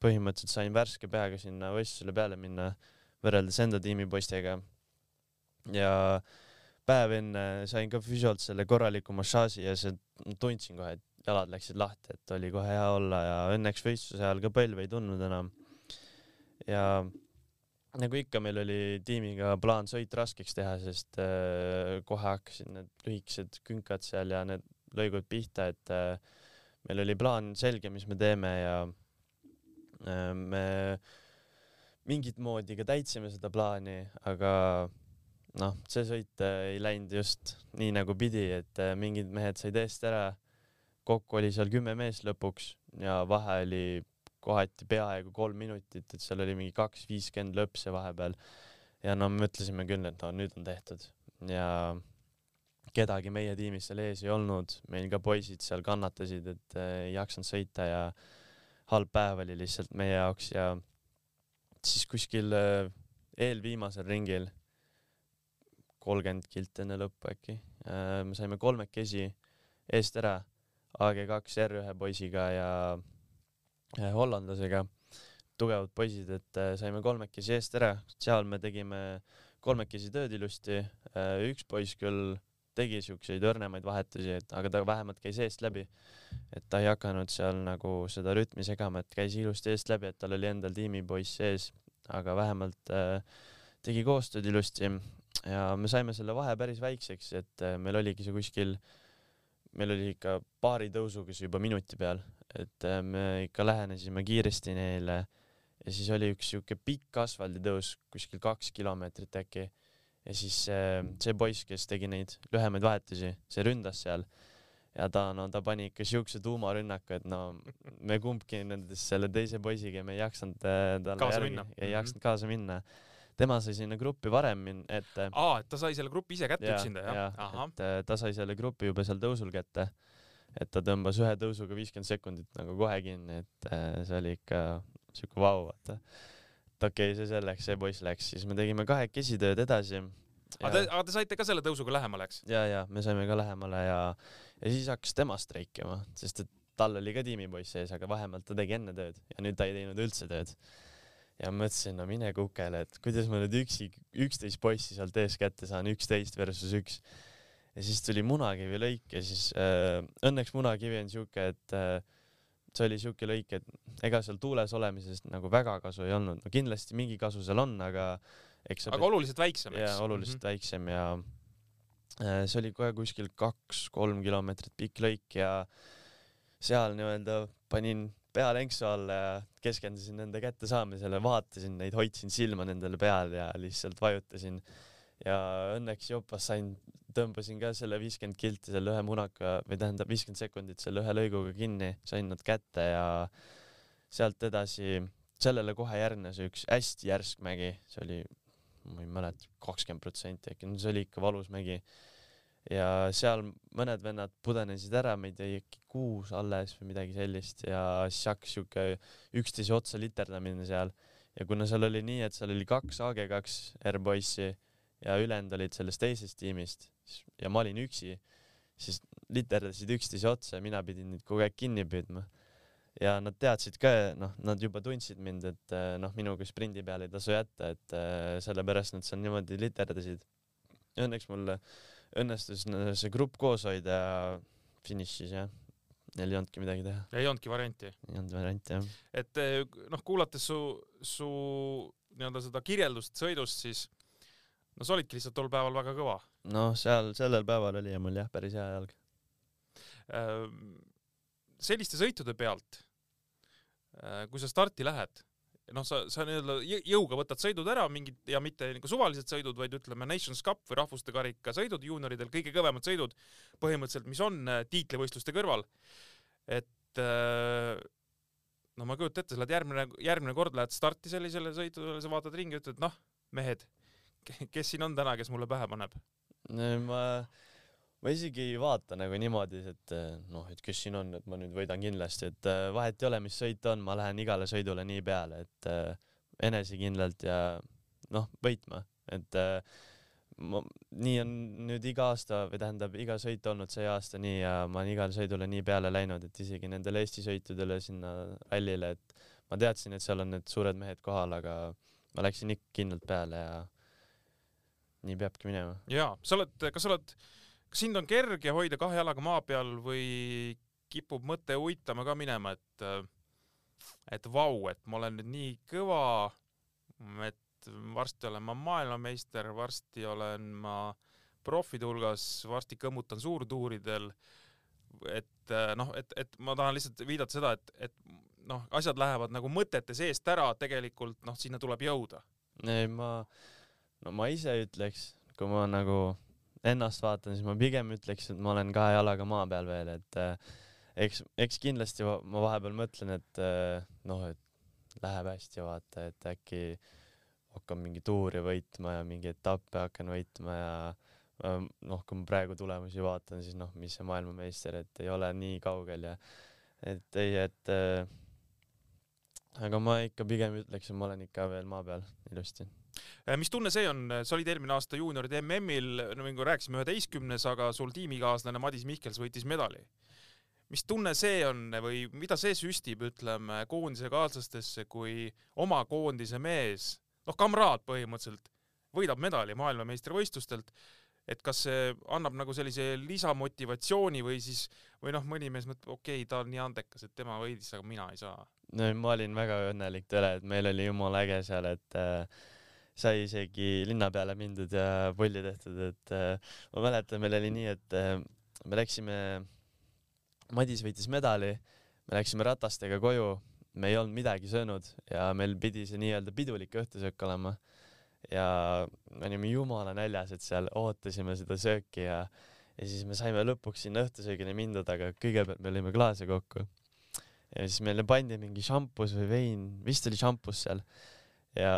põhimõtteliselt sain värske peaga sinna võistlusele peale minna võrreldes enda tiimi poistega. ja päev enne sain ka füsiolt selle korraliku massaaži ja see, tundsin kohe, et jalad läksid lahti, et oli kohe hea olla ja õnneks võistluse ajal ka põlve ei tundnud enam. ja nagu ikka, meil oli tiimiga plaan sõit raskeks teha, sest äh, kohe hakkasid need lühikesed künkad seal ja need lõigud pihta, et äh, meil oli plaan selge, mis me teeme ja äh, me mingit moodi ka täitsime seda plaani, aga noh, see sõit äh, ei läinud just nii nagu pidi, et äh, mingid mehed said eest ära. Kokku oli seal kümme meest lõpuks ja vahe oli kohati peaaegu kolm minutit, et seal oli mingi kaks viiskümmend lõpse vahepeal. ja no mõtlesime küll, et no nüüd on tehtud ja kedagi meie tiimist seal ees ei olnud, meil ka poisid seal kannatasid, et äh, ei jaksanud sõita ja halb päev oli lihtsalt meie jaoks ja siis kuskil äh, eelviimasel ringil kolmkümmend kilti enne lõppu äkki. me saime kolmekesi eest ära AG2 R1 poisiga ja hollandlasega, tugevad poisid, et äh, saime kolmekesi eest ära, seal me tegime kolmekesi tööd ilusti, üks poiss küll tegi siukseid õrnemaid vahetusi, et aga ta vähemalt käis eest läbi. et ta ei hakanud seal nagu seda rütmi segama, et käis ilusti eest läbi, et tal oli endal tiimipoiss ees, aga vähemalt äh, tegi koostööd ilusti. Ja me saime selle vahe päris väikseks, et äh, meil oligi see kuskil, meil oli ikka paari tõusuga see juba minuti peal, et äh, me ikka lähenesime kiiresti neile ja siis oli üks siuke pikk asfalditõus, kuskil kaks kilomeetrit äkki. ja siis see, see poiss, kes tegi neid lühemaid vahetusi, see ründas seal ja ta, no ta pani ikka siukse tuumarünnaku, et no me kumbki nendest selle teise poisiga me ei jaksanud äh, talle Kaasa järgi ei Mhm. jaksanud kaasa minna. Tema sai sinna gruppi varem min-, ette. aa, et ta sai selle grupi ise kätte üksinda, jah? ahah, et äh, ta sai selle grupi juba seal tõusul kätte. et ta tõmbas ühe tõusuga viiskümmend sekundit nagu kohe kinni, et äh, see oli ikka siuke vau, vaata. et okei okay,, see selleks, see poiss läks, siis me tegime kahekesi tööd edasi. aga te, aga te saite ka selle tõusuga lähemale, eks? ja, ja me saime ka lähemale ja, ja siis hakkas tema streikima, sest et tal oli ka tiimipoiss sees, aga vahepeal ta tegi enne tööd ja nüüd ta ei teinud üldse tööd. Ja mõtlesin, no mine kukele, et kuidas ma nüüd üksi, üksteist poissi sealt ees kätte saan, üksteist versus üks. ja siis tuli Munakivi lõik ja siis äh, õnneks Munakivi on siuke, et äh, see oli siuke lõik, et ega seal tuules olemisest nagu väga kasu ei olnud, no kindlasti mingi kasu seal on, aga eks aga oluliselt väiksem, eks? Jaa, oluliselt väiksem ja äh, see oli kohe kuskil kaks-kolm kilomeetrit pikk lõik ja seal nii-öelda panin pea lenksu alla ja keskendusin nende kättesaamisele, vaatasin neid, hoidsin silma nendele peal ja lihtsalt vajutasin. ja õnneks jopas sain, tõmbasin ka selle viiskümmend kilti selle ühe munaka või tähendab viiskümmend sekundit selle ühe lõiguga kinni, sain nad kätte ja sealt edasi, sellele kohe järgnes üks hästi järsk mägi, see oli ma ei mäleta, kakskümmend protsenti äkki, no see oli ikka valus mägi. Ja seal mõned vennad pudenesid ära, meid jäi äkki kuus alles või midagi sellist ja siis hakkas siuke üksteise otsa literdamine seal. ja kuna seal oli nii, et seal oli kaks AG2 R-poissi ja ülejäänud olid sellest teisest tiimist ja ma olin üksi, siis literdasid üksteise otsa ja mina pidin neid kogu aeg kinni püüdma ja nad teadsid ka, noh, nad juba tundsid mind, et eh, noh, minuga sprindi peale ei tasu jätta, et eh, sellepärast nad seal niimoodi literdasid. Õnneks mul õnnestus see grupp koos hoida ja finišis jah, neil ei olnudki midagi teha, ei olnudki varianti. ei olnud varianti jah. et eh, noh, kuulates su, su nii-öelda seda kirjeldust sõidust, siis no sa olidki lihtsalt tol päeval väga kõva. noh, seal sellel päeval oli mul jah, päris hea jalg. Ehm, selliste sõitude pealt, kui sa starti lähed, noh, sa, sa nii-öelda jõ- jõuga võtad sõidud ära, mingid ja mitte nagu suvalised sõidud, vaid ütleme Nations Cup või rahvuste karika sõidud juunioridel, kõige kõvemad sõidud põhimõtteliselt, mis on äh, tiitlivõistluste kõrval. et äh, no ma ei kujuta ette, sa lähed järgmine, järgmine kord lähed starti sellisele sõitudele, sa vaatad ringi, ütled noh, mehed, kes siin on täna, kes mulle pähe paneb? ma, ma isegi ei vaata nagu niimoodi, et eh, noh, et kes siin on, et ma nüüd võidan kindlasti, et eh, vahet ei ole, mis sõit on, ma lähen igale sõidule nii peale, et eh, enesekindlalt ja noh, võitma, et ma, nii on nüüd iga aasta või tähendab iga sõit olnud see aasta nii ja ma olen igale sõidule nii peale läinud, et isegi nendele Eesti sõitudele sinna rallile, et ma teadsin, et seal on need suured mehed kohal, aga ma läksin ikka kindlalt peale ja nii peabki minema. Jaa, sa oled, kas sa oled, sind on kerge hoida kahe jalaga maa peal või kipub mõte uitama ka minema, et et vau, et ma olen nüüd nii kõva, et varsti olen ma maailmameister, varsti olen ma profide hulgas, varsti kõmmutan suurtuuridel, et noh, et, et ma tahan lihtsalt viidata seda, et, et noh, asjad lähevad nagu mõtete seest ära, tegelikult noh, sinna tuleb jõuda. ei, ma, no ma ise ütleks, kui ma nagu ennast vaatan, siis ma pigem ütleks, et ma olen kahe jalaga maa peal veel, et äh, eks, eks kindlasti ma, vahepeal mõtlen, et äh, noh, et läheb hästi, vaata, et äkki hakkan mingi tuuri võitma ja mingi etappe hakkan võitma ja äh, noh, kui ma praegu tulemusi vaatan, siis noh, mis see maailmameister, et ei ole nii kaugel ja et ei, et äh, aga ma ikka pigem ütleks, et ma olen ikka veel maa peal ilusti. Äh, mis tunne see on, sa olid eelmine aasta juunioride MM-il, no nagu rääkisime, üheteistkümnes, aga sul tiimikaaslane Madis Mihkels võitis medali. mis tunne see on või mida see süstib, ütleme, koondise kaaslastesse, kui oma koondise mees, noh, kamraad põhimõtteliselt, võidab medali maailmameistrivõistlustelt, et kas see annab nagu sellise lisamotivatsiooni või siis, või noh, mõni mees mõtleb, okei okay,, ta on nii andekas, et tema võitis, aga mina ei saa. no ma olin väga õnnelik tõele, et meil oli jumala äge seal, et äh, sai isegi linna peale mindud ja pulli tehtud, et äh, ma mäletan, meil oli nii, et äh, me läksime, Madis võitis medali, me läksime ratastega koju, me ei olnud midagi söönud ja meil pidi see nii-öelda pidulik õhtusöök olema. ja me olime jumala näljas, et seal ootasime seda sööki ja, ja siis me saime lõpuks sinna õhtusöögini mindud, aga kõigepealt me lõime klaase kokku ja siis meile pandi mingi šampus või vein, vist oli šampus seal ja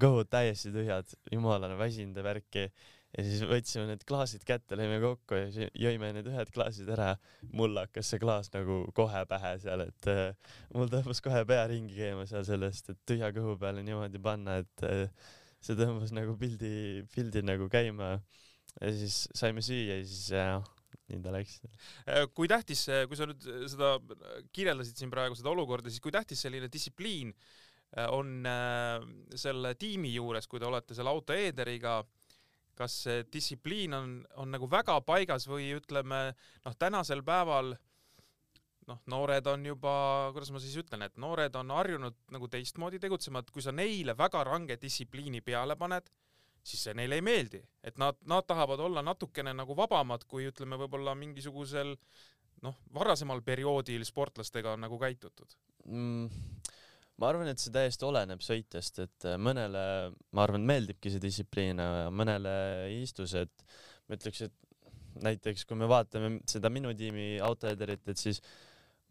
kõhud täiesti tühjad, jumala väsinud ja värki ja siis võtsime need klaasid kätte, lõime kokku ja jõime need ühed klaasid ära. mul hakkas see klaas nagu kohe pähe seal, et äh, mul tõmbas kohe pea ringi käima seal sellest, et tühja kõhu peale niimoodi panna, et äh, see tõmbas nagu pildi, pildi nagu käima ja siis saime süüa ja siis jah, nii ta läks. Äh, kui tähtis, kui sa nüüd seda kirjeldasid siin praegu seda olukorda, siis kui tähtis selline distsipliin äh, on äh, selle tiimi juures, kui te olete selle auto eederiga, kas see distsipliin on, on nagu väga paigas või ütleme noh, tänasel päeval noh, noored on juba, kuidas ma siis ütlen, et noored on harjunud nagu teistmoodi tegutsema, et kui sa neile väga range distsipliini peale paned, siis see neile ei meeldi, et nad, nad tahavad olla natukene nagu vabamad, kui ütleme, võib-olla mingisugusel noh, varasemal perioodil sportlastega on nagu käitutud. mm,? Ma arvan, et see täiesti oleneb sõitjast, et äh, mõnele, ma arvan, meeldibki see distsipliin, mõnele ei istu see, et ma ütleks, et näiteks kui me vaatame seda minu tiimi autoederit, et siis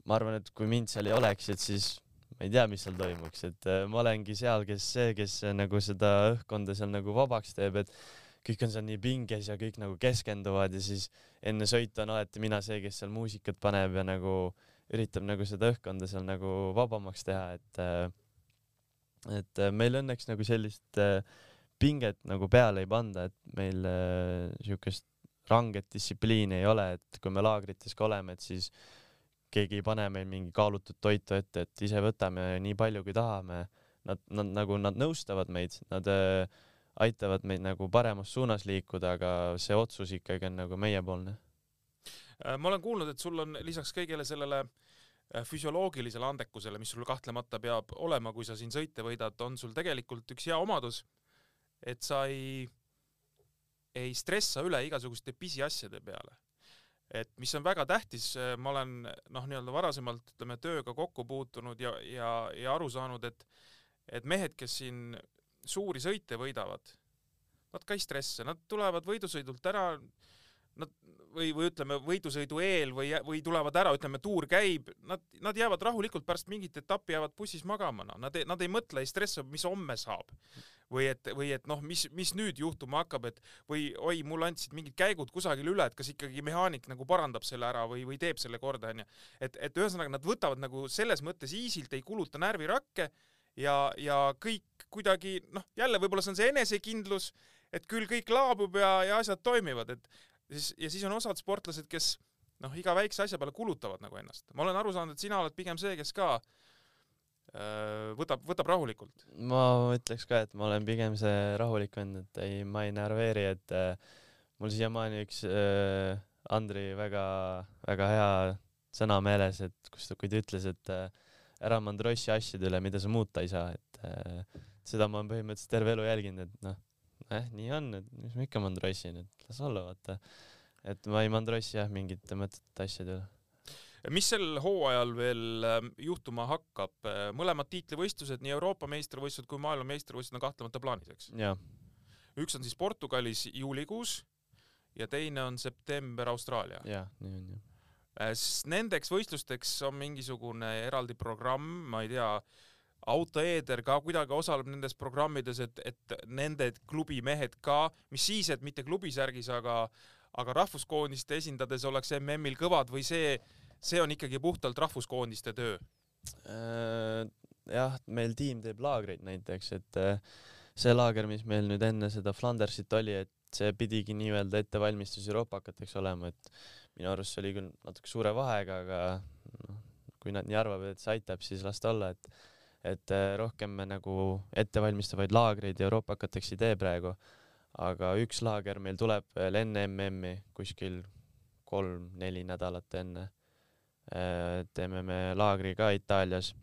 ma arvan, et kui mind seal ei oleks, et siis ma ei tea, mis seal toimuks, et äh, ma olengi seal, kes see, kes äh, nagu seda õhkkonda seal nagu vabaks teeb, et kõik on seal nii pinges ja kõik nagu keskenduvad ja siis enne sõitu on alati mina see, kes seal muusikat paneb ja nagu üritab nagu seda õhkkonda seal nagu vabamaks teha, et äh, et äh, meil õnneks nagu sellist äh, pinget nagu peale ei panda, et meil siukest ranget distsipliini ei ole, et kui me laagrites ka oleme, et siis keegi ei pane meil mingi kaalutud toitu ette, et ise võtame nii palju, kui tahame. Nad, nad nagu, nad nõustavad meid, nad äh, aitavad meid nagu paremas suunas liikuda, aga see otsus ikkagi on nagu meiepoolne. Äh, ma olen kuulnud, et sul on lisaks kõigele sellele äh, füsioloogilisele andekusele, mis sul kahtlemata peab olema, kui sa siin sõite võidad, on sul tegelikult üks hea omadus, et sa ei, ei stressa üle igasuguste pisiasjade peale. et mis on väga tähtis, ma olen noh, nii-öelda varasemalt ütleme tööga kokku puutunud ja, ja, ja aru saanud, et et mehed, kes siin suuri sõite võidavad, nad ka ei stressa, nad tulevad võidusõidult ära, nad või, või ütleme, võidusõidu eel või, või tulevad ära, ütleme, tuur käib, nad, nad jäävad rahulikult pärast mingit etappi jäävad bussis magama, noh, nad, nad ei mõtle, ei stressa, mis homme saab. või et, või et noh, mis, mis nüüd juhtuma hakkab, et või oi, mulle andsid mingid käigud kusagil üle, et kas ikkagi mehaanik nagu parandab selle ära või, või teeb selle korda, onju. et, et ühesõnaga nad võtavad nagu selles mõttes easy'lt, ei kuluta närvirakke ja, ja kõik kuidagi noh, jälle võib-olla see on see enesekindlus, et küll kõik laabub ja, ja asjad toimivad, et siis ja siis on osad sportlased, kes noh, iga väikse asja peale kulutavad nagu ennast. ma olen aru saanud, et sina oled pigem see, kes ka öö, võtab, võtab rahulikult. ma ütleks ka, et ma olen pigem see rahulik vend, et ei, ma ei närveeri, et äh, mul siiamaani üks äh, Andri väga-väga hea sõna meeles, et kus ta, kui ta ütles, et äh, ära mandrossi asjade üle, mida sa muuta ei saa, et äh, seda ma olen põhimõtteliselt terve elu jälginud, et noh, eh, nii on, et mis ma ikka mandrossin, et las olla, vaata. et ma ei mandrossi jah mingite mõttetute asjade üle. mis sel hooajal veel ähm, juhtuma hakkab? mõlemad tiitlivõistlused, nii Euroopa meistrivõistlused kui maailmameistrivõistlused on kahtlemata plaanis, eks? üks on siis Portugalis juulikuus ja teine on september Austraalia. jaa, nii on jah. siis nendeks võistlusteks on mingisugune eraldi programm, ma ei tea, autoeeder ka kuidagi osaleb nendes programmides, et, et nende klubi mehed ka, mis siis, et mitte klubisärgis, aga aga rahvuskoondist esindades oleks MM-il kõvad või see, see on ikkagi puhtalt rahvuskoondiste töö? Äh, jah, meil tiim teeb laagreid näiteks, et äh, see laager, mis meil nüüd enne seda Flandersit oli, et see pidigi nii-öelda ettevalmistus euroopakateks olema, et minu arust see oli küll natuke suure vahega, aga noh, kui nad nii arvavad, et see aitab, siis las ta olla, et et äh, rohkem me nagu ettevalmistavaid laagreid euroopakateks ei tee praegu, aga üks laager meil tuleb veel enne MM-i kuskil kolm-neli nädalat enne. teeme me laagri ka Itaalias,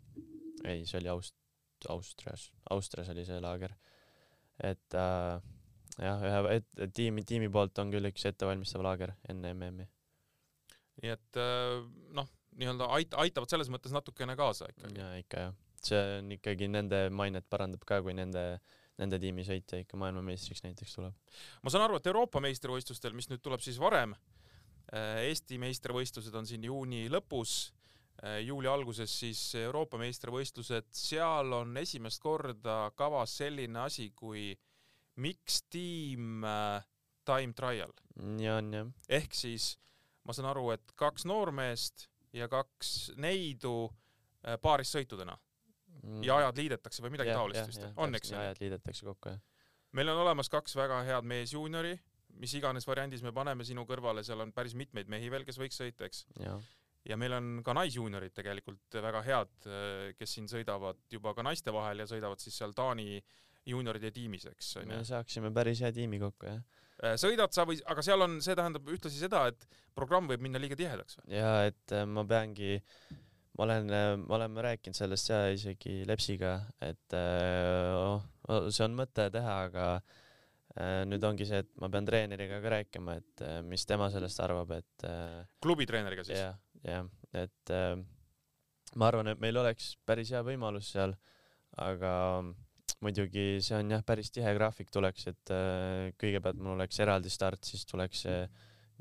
ei, see oli Aust-, Austrias, Austrias oli see laager. et äh, jah, ühe et, tiimi, tiimi poolt on küll üks ettevalmistav laager enne MM-i. nii et äh, noh, nii-öelda ait-, aitavad selles mõttes natukene kaasa ikkagi. ja ikka jah, see on ikkagi nende mainet parandab ka, kui nende, nende tiimi sõitja ikka maailmameistriks näiteks tuleb. ma saan aru, et Euroopa meistrivõistlustel, mis nüüd tuleb siis varem, Eesti meistrivõistlused on siin juuni lõpus, juuli alguses siis Euroopa meistrivõistlused, seal on esimest korda kavas selline asi kui mix team äh, time trial nii on jah. ehk siis ma saan aru, et kaks noormeest ja kaks neidu äh, paarissõitudena ja ajad liidetakse või midagi taolist vist, on eks ajad liidetakse kokku jah. meil on olemas kaks väga head meesjuuniori, mis iganes variandis me paneme sinu kõrvale, seal on päris mitmeid mehi veel, kes võiks sõita, eks. ja meil on ka naisjuuniorid tegelikult väga head, kes siin sõidavad juba ka naiste vahel ja sõidavad siis seal Taani juunioride tiimis, eks me saaksime päris hea tiimi kokku jah. sõidad sa või, aga seal on, see tähendab ühtlasi seda, et programm võib minna liiga tihedaks või? ja et äh, ma peangi, ma olen, me oleme rääkinud sellest ja isegi Lepsiga, et äh, oh, see on mõte teha, aga äh, nüüd ongi see, et ma pean treeneriga ka rääkima, et äh, mis tema sellest arvab, et äh, klubitreeneriga siis? jah, jah, et äh, ma arvan, et meil oleks päris hea võimalus seal, aga muidugi see on jah, päris tihe graafik tuleks, et äh, kõigepealt mul oleks eraldi start, siis tuleks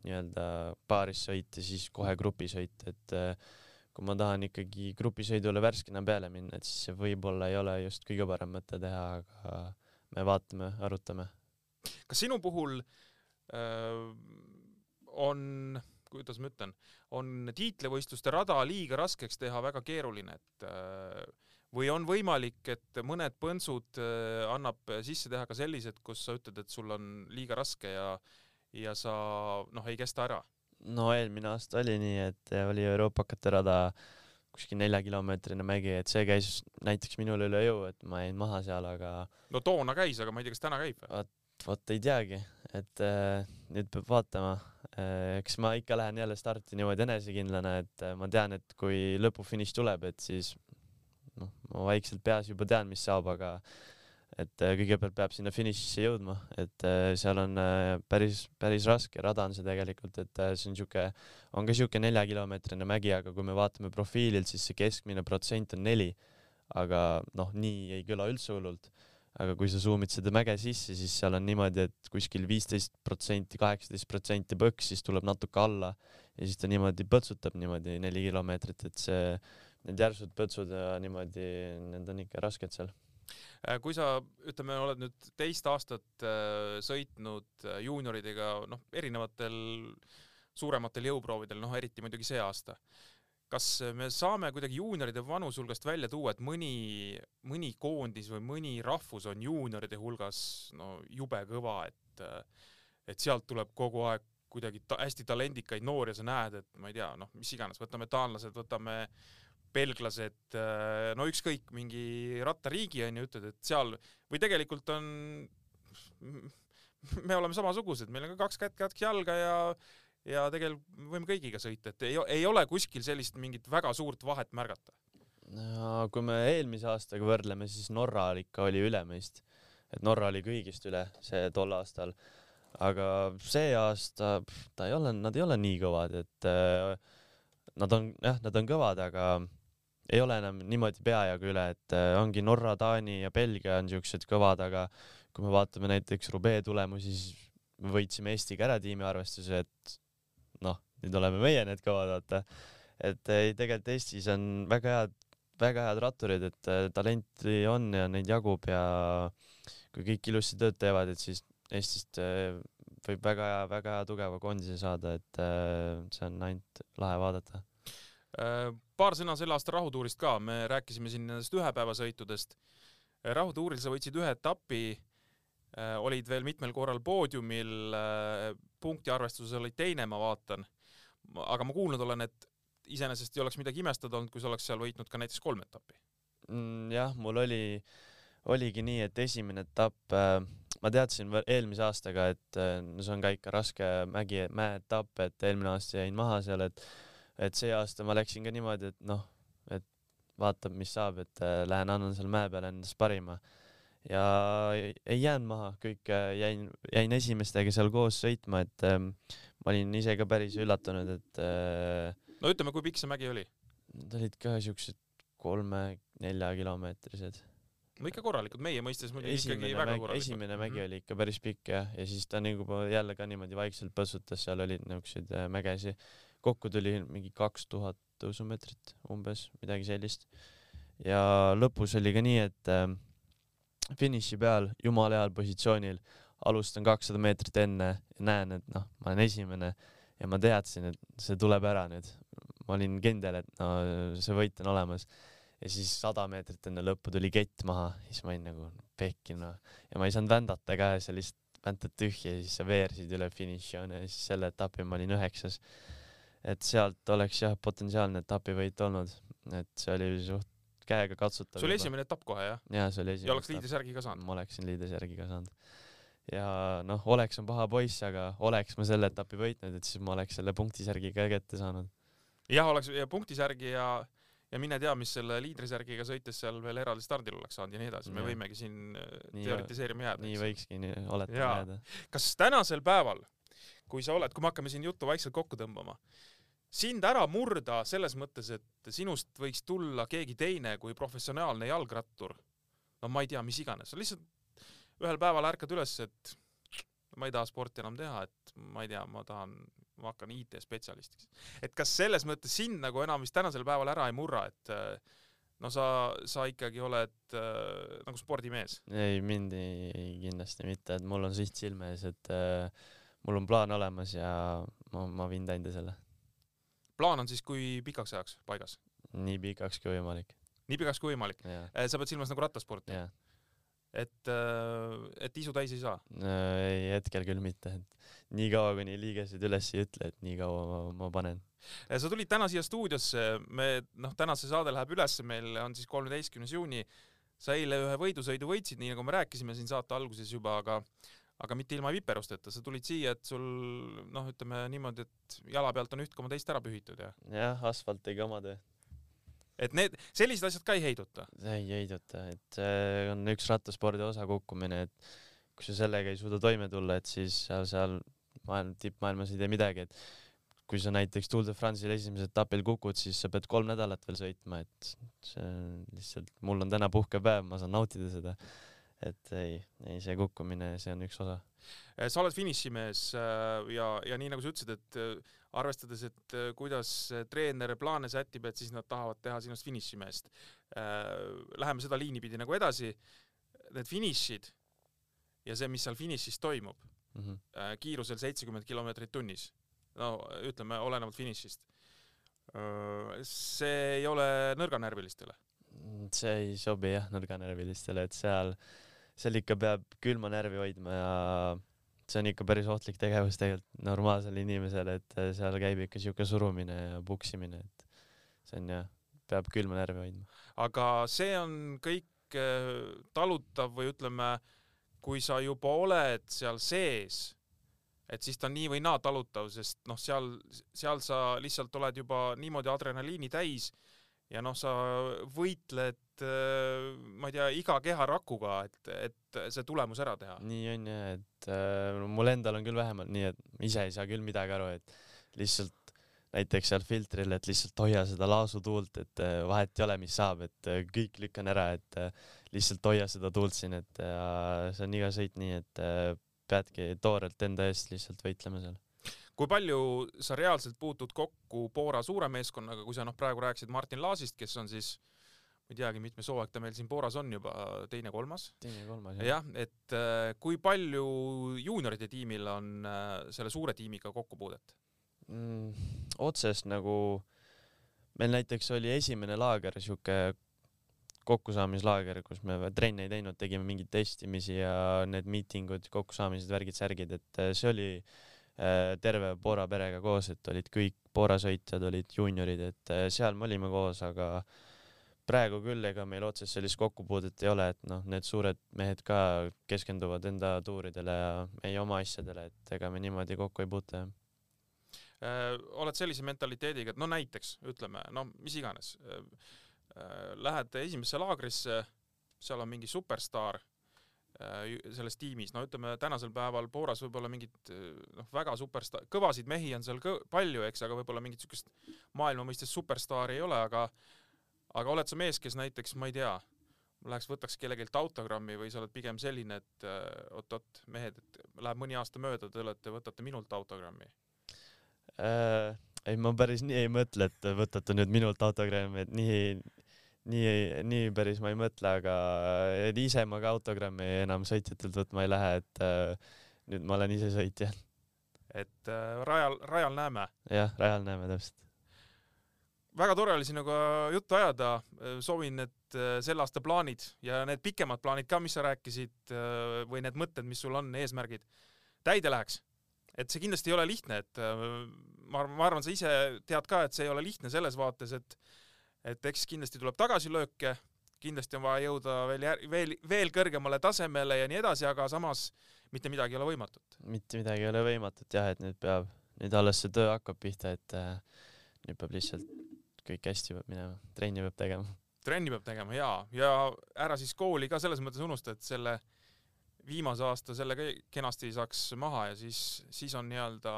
nii-öelda paarissõit ja siis kohe grupisõit, et äh, kui ma tahan ikkagi grupisõidule värskena peale minna, et siis see võib-olla ei ole just kõige parem mõte teha, aga me vaatame, arutame. kas sinu puhul äh, on, kuidas ma ütlen, on tiitlivõistluste rada liiga raskeks teha väga keeruline, et äh, või on võimalik, et mõned põntsud annab sisse teha ka sellised, kus sa ütled, et sul on liiga raske ja ja sa noh, ei kesta ära. No eelmine aasta oli nii, et oli Euroopakate rada kuskil neljakilomeetrine mägi, et see käis näiteks minul üle jõu, et ma jäin maha seal, aga no toona käis, aga ma ei tea, kas täna käib või? vot ei teagi, et äh, nüüd peab vaatama äh,. eks ma ikka lähen jälle starti niimoodi enesekindlana, et äh, ma tean, et kui lõpufiniš tuleb, et siis noh, ma vaikselt peas juba tean, mis saab, aga et äh, kõigepealt peab sinna finišisse jõudma, et äh, seal on äh, päris, päris raske rada on see tegelikult, et see on siuke, on ka siuke neljakilomeetrine mägi, aga kui me vaatame profiililt, siis see keskmine protsent on neli. aga noh, nii ei kõla üldse hullult aga kui sa suumid seda mäge sisse, siis seal on niimoodi, et kuskil viisteist protsenti, kaheksateist protsenti põks, siis tuleb natuke alla ja siis ta niimoodi põtsutab niimoodi neli kilomeetrit, et see, need järsud põtsud ja niimoodi, need on ikka rasked seal. Äh, kui sa ütleme, oled nüüd teist aastat äh, sõitnud äh, juunioridega noh, erinevatel suurematel jõuproovidel, noh eriti muidugi see aasta. kas me saame kuidagi juunioride vanuse hulgast välja tuua, et mõni, mõni koondis või mõni rahvus on juunioride hulgas no jube kõva, et et sealt tuleb kogu aeg kuidagi ta hästi talendikaid noori ja sa näed, et ma ei tea, noh, mis iganes, võtame taanlased, võtame belglased, no ükskõik, mingi rattariigi on ju, ütled, et seal või tegelikult on, me oleme samasugused, meil on ka kaks kätt, kaks jalga ja ja tegelikult võime kõigiga sõita, et ei, ei ole kuskil sellist mingit väga suurt vahet märgata. no kui me eelmise aastaga võrdleme, siis Norra ikka oli üle meist, et Norra oli kõigist üle see tol aastal, aga see aasta ta ei ole, nad ei ole nii kõvad, et äh, nad on jah, nad on kõvad, aga ei ole enam niimoodi peajagu üle, et äh, ongi Norra, Taani ja Belgia on siuksed kõvad, aga kui me vaatame näiteks Roubaix tulemusi, siis me võitsime Eestiga ära tiimiarvestuse, et noh, nüüd oleme meie need kõvad, vaata. et ei, tegelikult Eestis on väga head, väga head ratturid, et äh, talenti on ja neid jagub ja kui kõik ilusti tööd teevad, et siis Eestist äh, võib väga hea, väga hea tugeva koondise saada, et äh, see on ainult lahe vaadata. Paar sõna selle aasta rahutuurist ka, me rääkisime siin nendest ühepäevasõitudest. rahutuuril sa võitsid ühe etapi, olid veel mitmel korral poodiumil, punktiarvestuses olid teine, ma vaatan. aga ma kuulnud olen, et iseenesest ei oleks midagi imestada olnud, kui sa oleks seal võitnud ka näiteks kolm etappi mm,. jah, mul oli, oligi nii, et esimene etapp äh, ma teadsin eelmise aastaga, et no see on ka ikka raske mägi, mäeetapp, et eelmine aasta jäin maha seal, et et see aasta ma läksin ka niimoodi, et noh, et vaatab, mis saab, et äh, lähen annan seal mäe peal endast parima. ja ei jäänud maha, kõik äh, jäin, jäin esimestega seal koos sõitma, et äh, ma olin ise ka päris üllatunud, et äh, no ütleme, kui pikk see mägi oli? Nad olid ka siuksed kolme-nelja kilomeetrised no ikka korralikud, meie mõistes muidugi ikkagi väga mägi, korralikud. esimene mägi oli ikka päris pikk jah, ja siis ta nagu jälle ka niimoodi vaikselt põssutas, seal olid niisuguseid äh, mägesi. Kokku tuli mingi kaks tuhat tõusumeetrit umbes, midagi sellist. ja lõpus oli ka nii, et äh, finiši peal jumala heal positsioonil, alustan kakssada meetrit enne ja näen, et noh, ma olen esimene ja ma teadsin, et see tuleb ära nüüd. ma olin kindel, et no see võit on olemas ja siis sada meetrit enne lõppu tuli kett maha, siis ma olin nagu pekki noh ja ma ei saanud vändata ka, sa lihtsalt väntad tühja ja siis sa veersid üle finišijoone ja siis selle etapi ma olin üheksas. Et sealt oleks jah potentsiaalne etapivõit olnud, et see oli suht käega katsutav. see oli esimene etapp kohe jah? jaa, see oli esimene. ja oleks liidrisärgi ka saanud? ma oleksin liidrisärgi ka saanud. ja noh, oleks on paha poiss, aga oleks ma selle etapi võitnud, et siis ma oleks selle punktisärgi ka kätte saanud. jah, oleks ja punktisärgi ja ja mine tea, mis selle liidrisärgiga sõites seal veel eraldi stardil oleks saanud ja nii edasi, me ja. võimegi siin äh, nii teoritiseerima jääda. nii võikski nii oletama jääda. kas tänasel päeval, kui sa oled, kui me hakkame siin juttu vaikselt kokku tõmbama, sind ära murda selles mõttes, et sinust võiks tulla keegi teine kui professionaalne jalgrattur, no ma ei tea, mis iganes, sa lihtsalt ühel päeval ärkad üles, et ma ei taha sporti enam teha, et ma ei tea, ma tahan ma hakkan IT-spetsialistiks. et kas selles mõttes sind nagu enam vist tänasel päeval ära ei murra, et äh, no sa, sa ikkagi oled äh, nagu spordimees? ei, mind ei, kindlasti mitte, et mul on siht silme ees, et äh, mul on plaan olemas ja ma, ma viin täide selle. Plaan on siis kui pikaks ajaks paigas? nii pikaks kui võimalik. nii pikaks kui võimalik? Äh, sa pead silmas nagu rattasporti? et, äh, et isu täis ei saa? ei, hetkel küll mitte, et nii kaua, kuni liigesed üles ei ütle, et nii kaua ma, ma panen. Äh, sa tulid täna siia stuudiosse, me noh, täna see saade läheb ülesse, meil on siis kolmeteistkümnes juuni. sa eile ühe võidusõidu võitsid, nii nagu me rääkisime siin saate alguses juba, aga aga mitte ilma viperusteta, sa tulid siia, et sul noh, ütleme niimoodi, et jala pealt on üht koma teist ära pühitud ja. jah, asfalt tegi oma töö et need, sellised asjad ka ei heiduta? ei heiduta, et see on üks rattaspordi osa kukkumine, et kui sa sellega ei suuda toime tulla, et siis seal, seal maailm, tippmaailmas ei tee midagi, et kui sa näiteks Tour de France'il esimesel etapil kukud, siis sa pead kolm nädalat veel sõitma, et see lihtsalt, mul on täna puhkepäev, ma saan nautida seda. Et ei, ei see kukkumine, see on üks osa. sa oled finišimees äh, ja, ja nii nagu sa ütlesid, et arvestades, et äh, kuidas treener plaane sätib, et siis nad tahavad teha sinust finišimeest. Äh, läheme seda liini pidi nagu edasi. Need finišid ja see, mis seal finišis toimub mm, -hmm. kiirusel seitsekümmend kilomeetrit tunnis, no ütleme, olenevalt finišist, see ei ole nõrganärvilistele? see ei sobi jah nõrganärvilistele, et seal, seal ikka peab külma närvi hoidma ja see on ikka päris ohtlik tegevus tegelikult normaalsele inimesele, et äh, seal käib ikka siuke surumine ja puksimine, et see on jah, peab külma närvi hoidma. aga see on kõik äh, talutav või ütleme, kui sa juba oled seal sees, et siis ta on nii või naa talutav, sest noh, seal, seal sa lihtsalt oled juba niimoodi adrenaliini täis ja noh, sa võitled äh, ma ei tea, iga keharakuga, et, et see tulemus ära teha. nii on ja, et äh, mul endal on küll vähemalt nii, et ise ei saa küll midagi aru, et lihtsalt näiteks seal filtril, et lihtsalt hoia seda laasutuult, et äh, vahet ei ole, mis saab, et äh, kõik lükkan ära, et lihtsalt hoia seda tuult siin, et see on iga sõit nii, et peadki toorelt enda eest lihtsalt võitlema seal kui palju sa reaalselt puutud kokku Bora suure meeskonnaga, kui sa noh, praegu rääkisid Martin Laasist, kes on siis ma ei teagi, mitmes hooaeg ta meil siin Boras on juba, teine-kolmas? teine-kolmas, jah. jah, et äh, kui palju juunioride tiimil on äh, selle suure tiimiga kokkupuudet mm,? otsest nagu meil näiteks oli esimene laager, sihuke kokkusaamislaager, kus me trenne ei teinud, tegime mingeid testimisi ja need miitingud, kokkusaamised, värgid, särgid, et äh, see oli äh, terve Bora perega koos, et olid kõik Bora sõitjad, olid juuniorid, et äh, seal me olime koos, aga praegu küll, ega meil otsest sellist kokkupuudet ei ole, et noh, need suured mehed ka keskenduvad enda tuuridele ja meie oma asjadele, et ega me niimoodi kokku ei puutu jah. Äh, oled sellise mentaliteediga, et no näiteks ütleme, no mis iganes äh,, Äh, lähed esimesse laagrisse, seal on mingi superstaar äh, selles tiimis, no ütleme tänasel päeval Booras võib-olla mingit äh, noh, väga superstaar, kõvasid mehi on seal kõ palju, eks, aga võib-olla mingit siukest maailma mõistes superstaari ei ole, aga aga oled sa mees, kes näiteks, ma ei tea, läheks võtaks kellelgi autogrammi või sa oled pigem selline, et oot-oot, mehed, et läheb mõni aasta mööda, te olete, võtate minult autogrammi äh,? ei, ma päris nii ei mõtle, et võtate nüüd minult autogrammi, et nii nii, nii päris ma ei mõtle, aga ise ma ka autogrammi enam sõitjatelt võtma ei lähe, et äh, nüüd ma olen ise sõitja. et äh, rajal, rajal näeme. jah, rajal näeme täpselt. väga tore oli sinuga juttu ajada, soovin, et äh, selle aasta plaanid ja need pikemad plaanid ka, mis sa rääkisid äh, või need mõtted, mis sul on, eesmärgid, täide läheks. et see kindlasti ei ole lihtne, et äh, ma, ma arvan, sa ise tead ka, et see ei ole lihtne selles vaates, et et eks kindlasti tuleb tagasilööke, kindlasti on vaja jõuda veel, veel, veel kõrgemale tasemele ja nii edasi, aga samas mitte midagi ei ole võimatut. mitte midagi ei ole võimatut jah, et nüüd peab, nüüd alles see töö hakkab pihta, et äh, nüüd peab lihtsalt kõik hästi peab minema, trenni peab tegema. trenni peab tegema jaa, ja ära siis kooli ka selles mõttes unusta, et selle viimase aasta selle kenasti saaks maha ja siis, siis on nii-öelda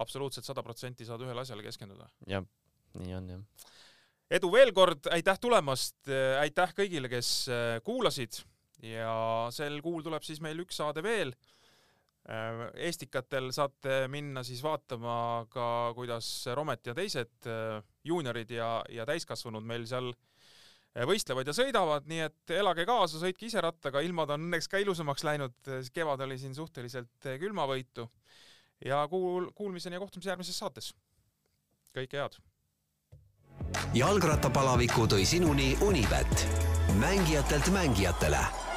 absoluutselt sada protsenti saad ühele asjale keskenduda. jah, nii on jah edu veel kord, aitäh tulemast, aitäh kõigile, kes äh, kuulasid. Ja sel kuul tuleb siis meil üks saade veel. Äh, Estikatel saate minna siis vaatama ka, kuidas Romet ja teised äh, juuniorid ja, ja täiskasvanud meil seal võistlevad ja sõidavad, nii et elage kaasa, sõitke ise rattaga, ilmad on õnneks ka ilusamaks läinud, kevad oli siin suhteliselt külmavõitu. Ja kuul-, kuulmiseni ja kohtumise järgmises saates. kõike head jalgrattapalaviku tõi sinuni Unibet, mängijatelt mängijatele